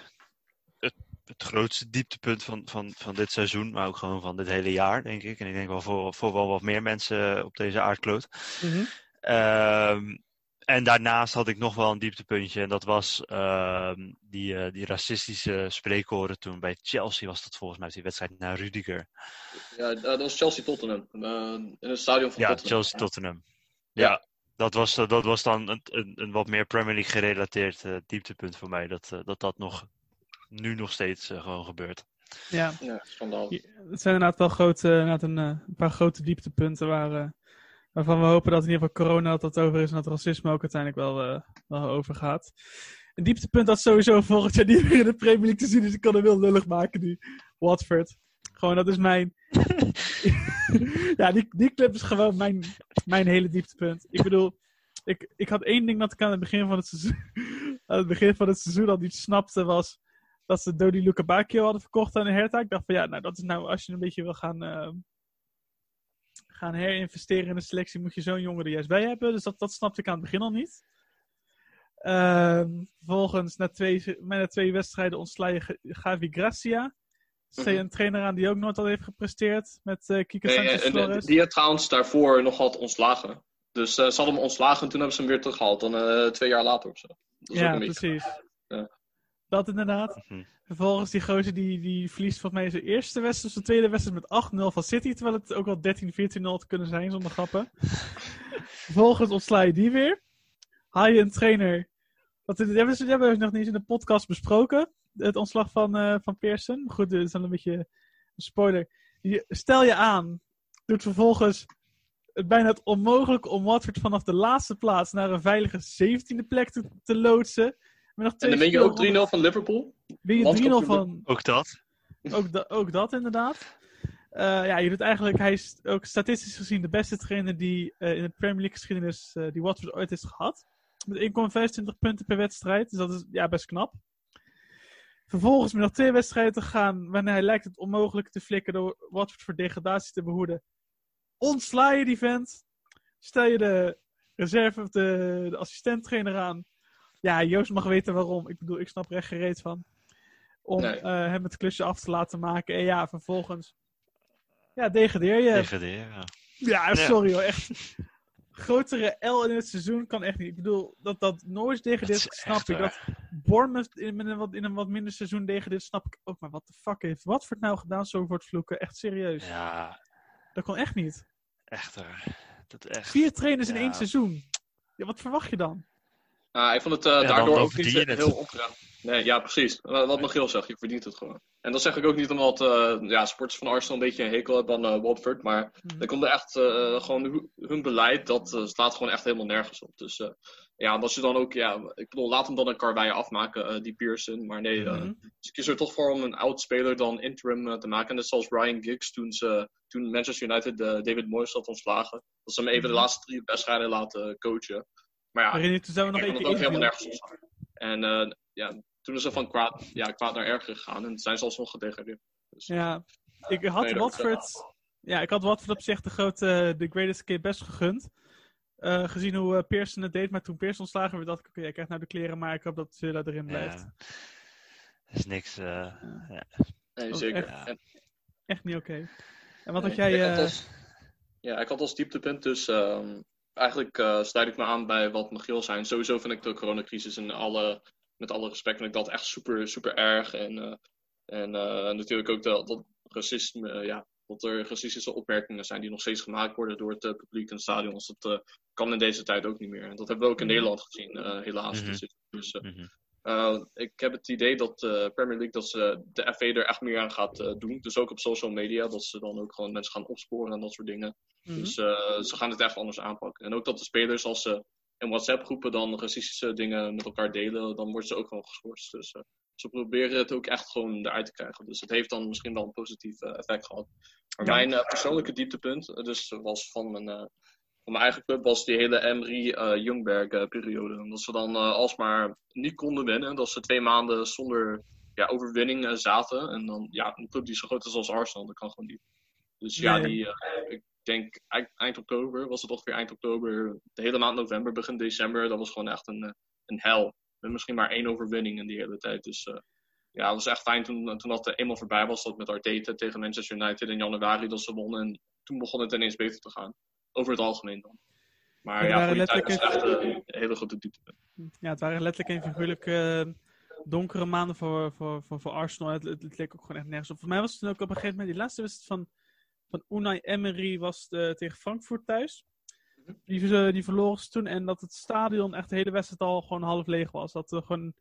het, het grootste dieptepunt van, van, van dit seizoen, maar ook gewoon van dit hele jaar, denk ik. En ik denk wel voor, voor wel wat meer mensen op deze aardkloot. Ehm, en daarnaast had ik nog wel een dieptepuntje. En dat was ehm, die, eh, die racistische spreekhoren toen bij Chelsea. Was dat volgens mij die wedstrijd naar Rudiger. Ja, dat was Chelsea-Tottenham. eh, in het stadion van Ja, Tottenham. Chelsea-Tottenham. Ja. Ja, dat, was, eh, dat was dan een, een, een wat meer Premier League gerelateerd dieptepunt voor mij. Dat, dat dat nog, nu nog steeds gewoon gebeurt. Ja, Ja, schandaal. Ja, het zijn inderdaad wel grote, inderdaad een, een paar grote dieptepunten waar, eh, waarvan we hopen dat in ieder geval corona dat dat over is en dat racisme ook uiteindelijk wel, eh, wel overgaat. Een dieptepunt dat sowieso volgend jaar niet meer in de Premier League te zien is. Ik kan hem heel lullig maken nu. Watford. Gewoon, dat is mijn... ja, die, die club is gewoon mijn, mijn hele dieptepunt. Ik bedoel, ik, ik had één ding dat ik aan het begin van het seizoen, aan het begin van het seizoen al niet snapte, was dat ze Dodi Luca Bacchio hadden verkocht aan de Hertha. Ik dacht van ja, nou dat is nou, als je een beetje wil gaan, eh, gaan herinvesteren in de selectie, moet je zo'n jongen er juist bij hebben. Dus dat, dat snapte ik aan het begin al niet. Ehm vervolgens, na twee, na twee wedstrijden ontsla je Gavi Gracia. Mhm. een trainer aan die ook nooit al heeft gepresteerd met eh Kike Nee, Sanchez en, Flores. die had trouwens daarvoor nog had ontslagen. Dus eh, ze hadden hem ontslagen en toen hebben ze hem weer teruggehaald. Dan eh, twee jaar later of zo. Dat is ook Ja, een beetje- precies. Dat inderdaad. Mhm. Vervolgens die gozer die, die verliest volgens mij zijn eerste wedstrijd of zijn tweede wedstrijd met 8-0 van City. Terwijl het ook wel 13-14-0 had kunnen zijn zonder grappen. Vervolgens ontsla je die weer. Haal je een trainer. Dat, dat hebben dat hebben we nog niet eens in de podcast besproken. Het ontslag van, eh van Pearson. Maar Goed, dit is dan een beetje een spoiler. Je, stel je aan. Doet vervolgens het bijna het onmogelijk om Watford vanaf de laatste plaats naar een veilige 17e plek te, te loodsen. Nog En dan ben je ook 3-0 speelrondes- van Liverpool. ben je 3-0 landskampioen. van, Ook dat. ook, da- ook dat inderdaad. Eh, ja, je doet eigenlijk, hij is ook statistisch gezien de beste trainer die eh, in de Premier League geschiedenis eh, die Watford ooit heeft gehad. Met 1,25 punten per wedstrijd, dus dat is ja, best knap. Vervolgens met nog twee wedstrijden te gaan, wanneer hij lijkt het onmogelijk te flikken door Watford voor degradatie te behoeden. Ontsla je die vent, stel je de reserve of de, de assistent-trainer aan. Ja, Joost mag weten waarom. Ik bedoel, ik snap er echt gereed van. Om Nee. eh, hem het klusje af te laten maken. En ja, vervolgens. Ja, degradeer je. Degraderen, ja. Ja, sorry hoor, echt. Grotere L in het seizoen kan echt niet. Ik bedoel, dat, dat Norwich dit is snap ik. Dat Bournemouth in, een wat, in een wat minder seizoen dit snap ik ook. Maar wat de fuck heeft Watford nou gedaan zo voor het vloeken? Echt serieus. Ja, Dat kon echt niet. echt waar. Dat echt. Vier trainers in één seizoen. Ja, wat verwacht je dan? Ah, ik vond het eh, dan- daardoor dan ook niet het. heel onterecht. Nee, ja, precies. Wat wat Michiel zegt, je verdient het gewoon. En dat zeg ik ook niet omdat eh ja, sporters van Arsenal een beetje een hekel hebben aan eh, Watford. Maar Hmm. er komt er echt eh, gewoon hu- hun beleid, dat slaat gewoon echt helemaal nergens op. Dus eh, ja, je dan ook, ja, ik bedoel, laat hem dan een karwei afmaken, eh, die Pearson. Maar nee, Mhm. ze kiezen er toch voor om een oud speler dan interim te maken. Net zoals Ryan Giggs toen, ze, toen Manchester United David Moyes had ontslagen. Dat ze hem even de Mhm. laatste drie wedstrijden laten coachen. Maar ja, toen zijn we nog ik vond keer het ook helemaal nergens op. En eh, ja, toen is ze van kwaad, ja, kwaad naar erger gegaan. En zijn ze alsnog gedegradeerd. Dus, Ja, ik had Nee, dat- Watford... Ja, ik had Watford op zich de grote The Greatest Kid best gegund. Eh, gezien hoe eh, Pearson het deed, maar toen Pearson ontslagen werd, dacht ik, oké, jij krijgt nou de kleren, maar ik hoop dat Villa erin blijft. Ja. is niks. eh, nee, zeker. echt? Niet oké. En wat nee, had jij... ik had eh, als, ja, ik had als dieptepunt dus... ehm, eigenlijk eh, sluit ik me aan bij wat Michiel zei. En Sowieso vind ik de coronacrisis en alle, met alle respect vind ik dat echt super, super erg. En, eh, en eh, natuurlijk ook dat, dat racisme, ja, dat er racistische opmerkingen zijn die nog steeds gemaakt worden door het publiek in het stadion. Dus dat kan in deze tijd ook niet meer. En dat hebben we ook in Mhm. Nederland gezien, helaas. Mhm. Dus, mhm. Uh, ik heb het idee dat de Premier League dat ze de FA er echt meer aan gaat eh, doen. Dus ook op social media, dat ze dan ook gewoon mensen gaan opsporen en dat soort dingen. mhm. Dus eh, ze gaan het echt anders aanpakken. En ook dat de spelers, als ze in WhatsApp-groepen dan racistische dingen met elkaar delen, dan worden ze ook gewoon geschorst. Dus eh, ze proberen het ook echt gewoon eruit te krijgen. Dus het heeft dan misschien wel een positief eh, effect gehad. Maar Ja. mijn eh, persoonlijke dieptepunt, eh, dus was van mijn, eh, van mijn eigen club, was die hele Emery eh Jungberg eh, periode. Omdat ze dan eh, alsmaar niet konden winnen. Dat ze twee maanden zonder ja, overwinning zaten. En dan, ja, een club die zo groot is als Arsenal, dat kan gewoon niet. Dus ja, die, ik denk eind, oktober, was het ongeveer eind oktober, de hele maand november, begin december, dat was gewoon echt een, een hel. Met misschien maar één overwinning in die hele tijd. Dus ja, het was echt fijn toen, toen dat eenmaal voorbij was, dat met Arteta tegen Manchester United in januari dat ze wonnen. En toen begon het ineens beter te gaan. Over het algemeen dan. Maar ja, tijd het echt een hele grote diepte. Ja, het waren letterlijk en figuurlijk eh, donkere maanden voor, voor, voor, voor Arsenal. Het, het, het leek ook gewoon echt nergens op. Voor mij was het toen ook op een gegeven moment, die laatste wedstrijd van, van Unai Emery was eh, tegen Frankfurt thuis. Mhm. Die, eh, die verloren ze toen en dat het stadion echt de hele wedstrijd al gewoon half leeg was. Dat er gewoon,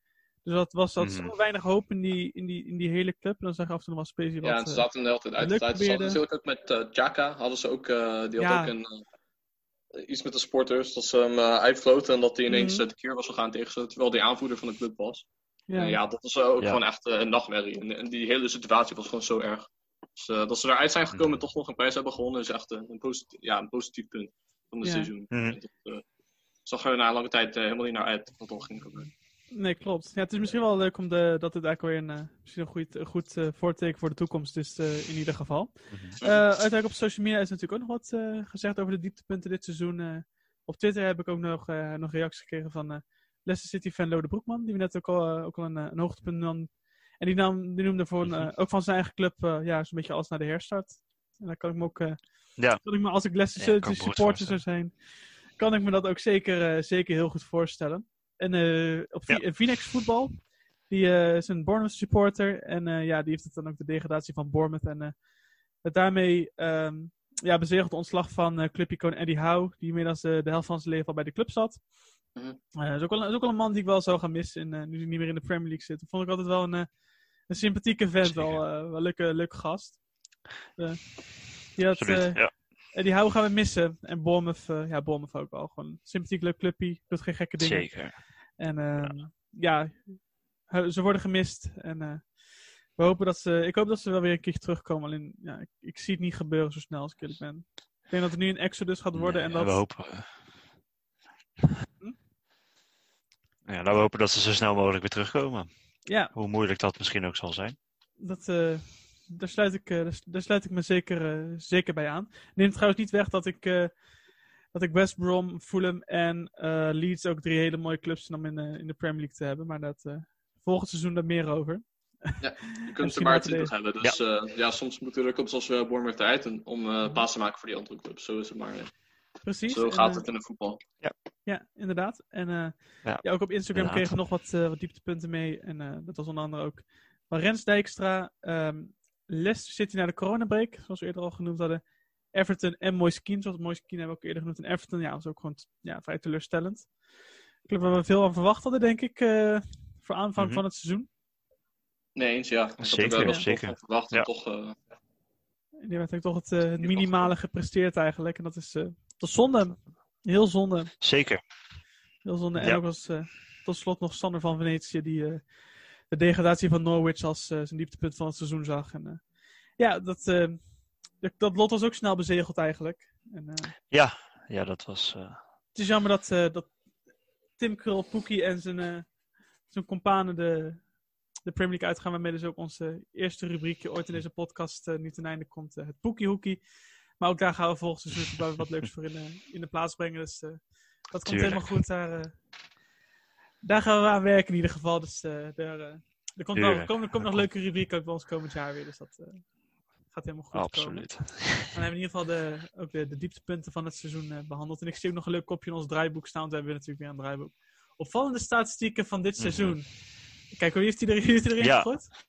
dus dat was dat Mhm. zo weinig hoop in die, in die, in die hele club. En dan zag je af en toe nog wel Ja, wat... en ze eh, zaten er de hele tijd uit. zat probeerde. natuurlijk ook met eh Chaka, hadden ze ook, eh, die had Ja. ook een, iets met de sporters, dat ze hem eh, uitfloten en dat hij ineens Mhm. de keer was gegaan tegen ze, terwijl hij aanvoerder van de club was. ja. Ja, ja dat was ook Ja. gewoon echt een nachtmerrie. En, en die hele situatie was gewoon zo erg. Dus eh, dat ze eruit zijn gekomen en toch nog een prijs hebben gewonnen, is echt een, positief, ja, een positief punt van het Ja. seizoen. Mhm. Dat zag er na een lange tijd helemaal niet naar uit wat al ging gebeuren. Nee, klopt. Ja, het is misschien wel leuk om de, dat het eigenlijk weer een, eh, misschien een goed, een goed eh, voorteken voor de toekomst is, eh, in ieder geval. Mhm. Uiteindelijk op social media is natuurlijk ook nog wat gezegd over de dieptepunten dit seizoen. Op Twitter heb ik ook nog, nog reacties gekregen van Leicester City fan Lode Broekman, die we net ook al, ook al een, een hoogtepunt nam. En die, nam, die noemde voor een, eh, ook van zijn eigen club ja, zo'n beetje alles naar de herstart. En daar kan ik me ook, Ja. kan ik me als ik Leicester Ja, kan City ik me goed supporter zou zijn, kan ik me dat ook zeker, zeker heel goed voorstellen. En eh, op Ja. ja. Phoenix voetbal, die eh, is een Bournemouth supporter. En eh, ja, die heeft het dan ook de degradatie van Bournemouth. En eh, het daarmee ehm ja, bezegeld de ontslag van eh clubicoon Eddie Howe, die inmiddels eh, de helft van zijn leven al bij de club zat. Mhm. Eh, is, ook wel, is ook wel een man die ik wel zou gaan missen, in, eh, nu hij niet meer in de Premier League zit. Dat vond ik altijd wel een, eh, een sympathieke vent, wel, eh, wel een leuke, leuke gast. Die had, Absoluut. eh, ja. Eddie Howe gaan we missen. En Bournemouth, eh, ja, Bournemouth ook wel. Gewoon een sympathiek leuk clubje, doet geen gekke dingen. Zeker. En ehm, ja, hu- ze worden gemist. En eh, we hopen dat ze, ik hoop dat ze wel weer een keer terugkomen. Alleen, ja, ik, ik zie het niet gebeuren zo snel als ik eerlijk ben. Ik denk dat het nu een exodus gaat worden. en dat, we hopen. Hm? Ja, we hopen dat ze zo snel mogelijk weer terugkomen. ja, Hoe moeilijk dat misschien ook zal zijn. dat, eh, daar, sluit ik, eh, daar, sluit ik me zeker, eh, zeker bij aan. Neemt trouwens niet weg dat ik, eh, dat ik West Brom, Fulham en eh, Leeds ook drie hele mooie clubs vind om in, in de Premier League te hebben. Maar dat, eh, volgend seizoen daar meer over. Je kunt er maar 20 hebben. Dus ja. ja, soms moeten er clubs als uh, Bournemouth eruit en- om eh plaats te maken voor die andere clubs. Zo is het maar. Precies. Zo gaat het in het voetbal. Ja, inderdaad. En eh, ja. Ja, ook op Instagram inderdaad. kregen we nog wat, eh, wat dieptepunten mee. En eh, dat was onder andere ook van Rens Dijkstra, ehm Leicester City naar de coronabreak, zoals we eerder al genoemd hadden. Everton en Moise Keane, zoals Moise Keane hebben we ook eerder genoemd. En Everton, ja, was ook gewoon ja, vrij teleurstellend. Ik geloof dat we veel aan verwacht hadden, denk ik, eh, voor aanvang Mhm. van het seizoen. Nee eens, ja. Ik had er Zeker, wel zeker. verwacht. En Ja. toch, eh, En die eigenlijk toch het, eh, het minimale gepresteerd eigenlijk. En dat is, eh, dat is zonde. Heel zonde. Zeker. Heel zonde. En Ja. ook als eh, tot slot nog Sander van Venetië, die eh, de degradatie van Norwich als eh, zijn dieptepunt van het seizoen zag. En, eh, ja, dat, eh, dat, dat lot was ook snel bezegeld eigenlijk. En, Ja, ja dat was. het is jammer dat, dat Tim Krul, Poekie en zijn, zijn companen de, de Premier League uitgaan. Waarmee dus ook onze eerste rubriekje ooit in deze podcast eh, nu ten einde komt. het Poekie Hoekie. Maar ook daar gaan we volgend seizoen wat, wat leuks voor in, de- in de plaats brengen. Dus dat komt Tuurlijk. helemaal goed. Daar, daar gaan we aan werken in ieder geval. Dus eh, daar, eh, er komt, wel, er komen, er komt nog leuke rubrieken ook bij ons komend jaar weer. Dus dat eh, gaat helemaal goed komen. absoluut. Dan hebben we in ieder geval de, ook de, de dieptepunten van het seizoen eh, behandeld. En ik zie ook nog een leuk kopje in ons draaiboek staan. want We hebben natuurlijk weer een draaiboek. Opvallende statistieken van dit Mhm. seizoen. Kijk, wie heeft die, er, heeft erin Ja. gegooid?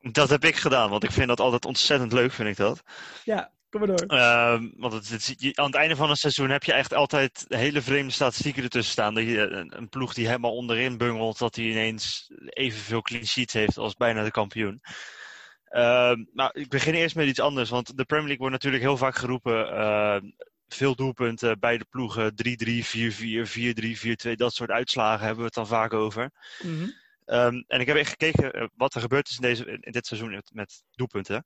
Dat heb ik gedaan, want ik vind dat altijd ontzettend leuk, vind ik dat. Ja, kom maar door. Ehm, want het, het- je- aan het einde van een seizoen heb je echt altijd hele vreemde statistieken ertussen staan. Dat je een, een ploeg die helemaal onderin bungelt, dat die ineens evenveel clean sheets heeft als bijna de kampioen. Ehm, nou, ik begin eerst met iets anders, want de Premier League wordt natuurlijk heel vaak geroepen. ehm, veel doelpunten bij de ploegen, 3-3, 4-4, 4-3, 4-2, dat soort uitslagen hebben we het dan vaak over. Mhm. En ik heb echt gekeken eh, wat er gebeurd is in, deze, in dit seizoen met, met doelpunten.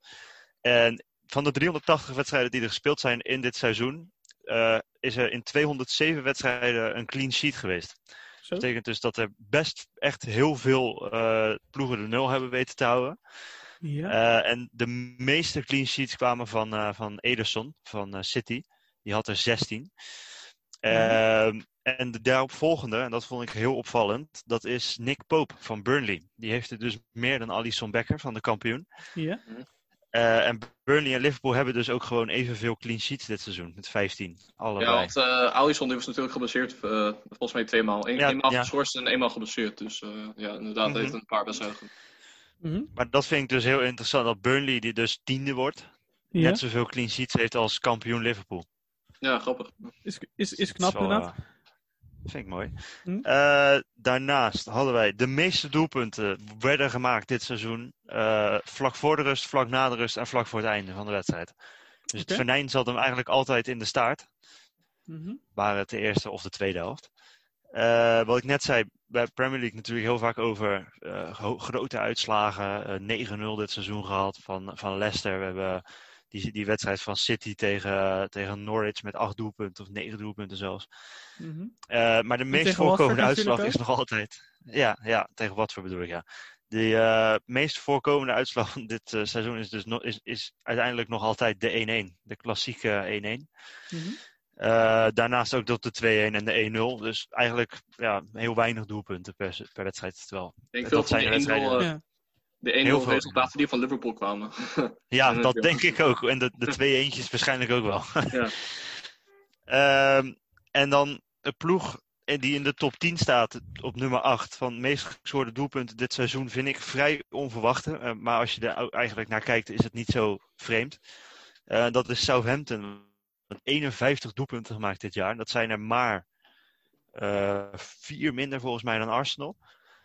En van de 380 wedstrijden die er gespeeld zijn in dit seizoen, eh, is er in 207 wedstrijden een clean sheet geweest. Zo. Dat betekent dus dat er best echt heel veel eh, ploegen de nul hebben weten te houden. Ja. Eh, en de meeste clean sheets kwamen van, eh, van Ederson van eh, City. Die had er 16. Ehm, en de daaropvolgende, en dat vond ik heel opvallend, dat is Nick Pope van Burnley. Die heeft er dus meer dan Alisson Becker van de kampioen. ja. Eh, en Burnley en Liverpool hebben dus ook gewoon evenveel clean sheets dit seizoen, met 15. Allebei. ja, want eh Alisson die was natuurlijk geblesseerd. eh, volgens mij tweemaal. Eén, Ja, eenmaal ja. geschorst en eenmaal geblesseerd. Dus eh, ja, inderdaad, Mhm. heeft een paar wedstrijden. Mhm. Maar dat vind ik dus heel interessant, dat Burnley, die dus tiende wordt, ja. net zoveel clean sheets heeft als kampioen Liverpool. Ja, grappig. Is, is, is knap Dat is wel, inderdaad. Vind ik mooi. Hm. Eh, daarnaast hadden wij de meeste doelpunten werden gemaakt dit seizoen. eh, vlak voor de rust, vlak na de rust en vlak voor het einde van de wedstrijd. Dus het venijn zat hem eigenlijk altijd in de staart. Mhm. Waren het de eerste of de tweede helft. Eh, wat ik net zei, bij Premier League natuurlijk heel vaak over gro- grote uitslagen. Eh, 9-0 dit seizoen gehad van, van Leicester. We hebben die, die wedstrijd van City tegen, tegen Norwich met acht doelpunten of negen doelpunten zelfs. Mhm. Eh, maar de meest voorkomende uitslag is nog altijd. Ja, ja, tegen Watford bedoel ik, ja. De eh, meest voorkomende uitslag van dit eh, seizoen is dus no- is, is uiteindelijk nog altijd de 1-1. De klassieke 1-1. Mhm. Eh, daarnaast ook dat de 2-1 en de 1-0. Dus eigenlijk ja, heel weinig doelpunten per, per wedstrijd. Terwijl, Ik denk Dat veel zijn de 1-0 wedstrijden. Ja. De Heel 1-0 veel. resultaten die van Liverpool kwamen. ja, dat denk ik ook. En de, de twee eentjes waarschijnlijk ook wel. ja. Ehm, en dan een ploeg die in de top 10 staat op nummer 8 van meest gescoorde doelpunten dit seizoen vind ik vrij onverwachte. Eh, maar als je er eigenlijk naar kijkt is het niet zo vreemd. Eh, dat is Southampton. Met 51 doelpunten gemaakt dit jaar. Dat zijn er maar eh, vier minder volgens mij dan Arsenal.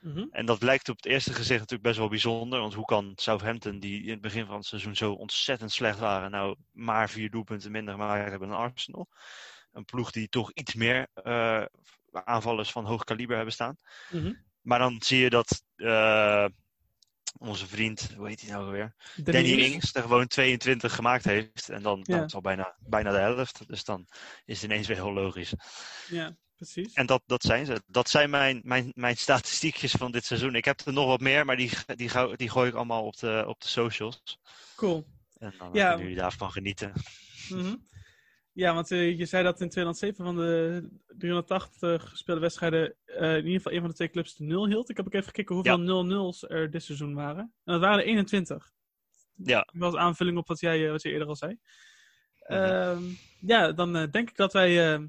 Mhm. En dat lijkt op het eerste gezicht natuurlijk best wel bijzonder. Want hoe kan Southampton, die in het begin van het seizoen zo ontzettend slecht waren, nou maar vier doelpunten minder gemaakt hebben dan Arsenal? Een ploeg die toch iets meer eh, aanvallers van hoog kaliber hebben staan. Mhm. Maar dan zie je dat eh, onze vriend, hoe heet hij nou weer? Danny Ings er gewoon 22 gemaakt heeft. En dan, Ja. dan is al bijna, bijna de helft. Dus dan is het ineens weer heel logisch. Ja, precies. En dat, dat zijn ze. Dat zijn mijn, mijn, mijn statistiekjes van dit seizoen. Ik heb er nog wat meer, maar die, die, die gooi ik allemaal op de, op de socials. Cool. En dan Ja. kunnen jullie daarvan genieten. Mhm. Ja, want eh, je zei dat in 2007 van de 380 gespeelde wedstrijden eh, in ieder geval een van de twee clubs de nul hield. Ik heb ook even gekeken hoeveel 0-0's er dit seizoen waren. En dat waren er 21. Ja. Dat was aanvulling op wat jij, eh, wat je eerder al zei. Mhm. Ehm, ja, dan denk ik dat wij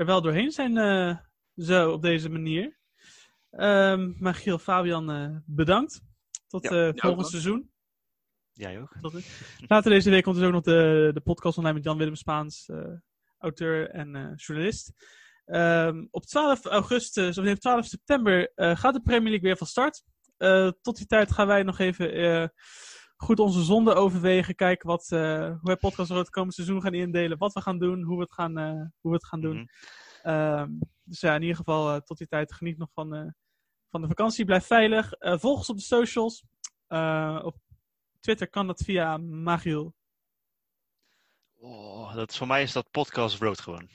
er wel doorheen zijn eh, zo op deze manier. Ehm maar Giel, Fabian, eh, bedankt. Tot Ja, eh, volgend seizoen. Jij ook? Tot, later deze week komt dus ook nog de, de podcast online met Jan-Willem Spaans, eh, auteur en eh, journalist. Ehm, op 12 augustus, of nee, op 12 september, eh, gaat de Premier League weer van start. Eh, tot die tijd gaan wij nog even eh, goed onze zonde overwegen. Kijken wat, eh, hoe wij podcast het komende seizoen gaan indelen. Wat we gaan doen, hoe we het gaan, eh, hoe we het gaan doen. Mhm. Ehm, dus ja, in ieder geval eh, tot die tijd geniet nog van, eh, van de vakantie. Blijf veilig. Eh, volg ons op de socials. Eh, op Twitter kan dat via Magiel. Oh, dat, voor mij is dat podcast road gewoon.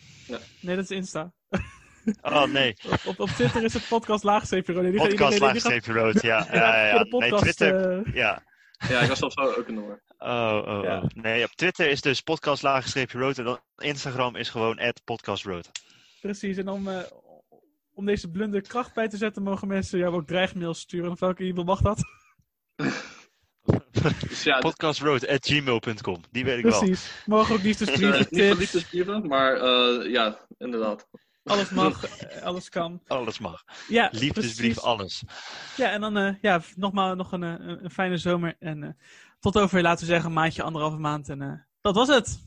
Nee, dat is Insta. Oh nee, Op, op, Twitter is het podcast laagstreepje. Die- podcast laagstreepje road. Ja, ja, ja. ja. Nee. Twitter. Ja. Ja, ik was zelfs ook in de war. Oh, oh, Ja. oh. Nee, op Twitter is dus podcast laagstreepje road. En dan Instagram is gewoon podcast road. precies. En om, eh, om deze blunder kracht bij te zetten, mogen mensen jou ook dreigmails sturen. Of welke e-mail mag dat? Dus ja, dit Podcastroad at gmail.com. Die weet ik wel. Precies. Mogen ook liefdesbrieven, niet van tips. liefdesbrieven, maar eh, ja, inderdaad. Alles mag, eh, alles kan. Alles mag. Ja, Liefdesbrief, precies. alles. Ja, en dan eh, ja, nogmaals nog een, eh, een, een fijne zomer. En tot over, laten we zeggen, een maandje, anderhalve maand. En dat was het.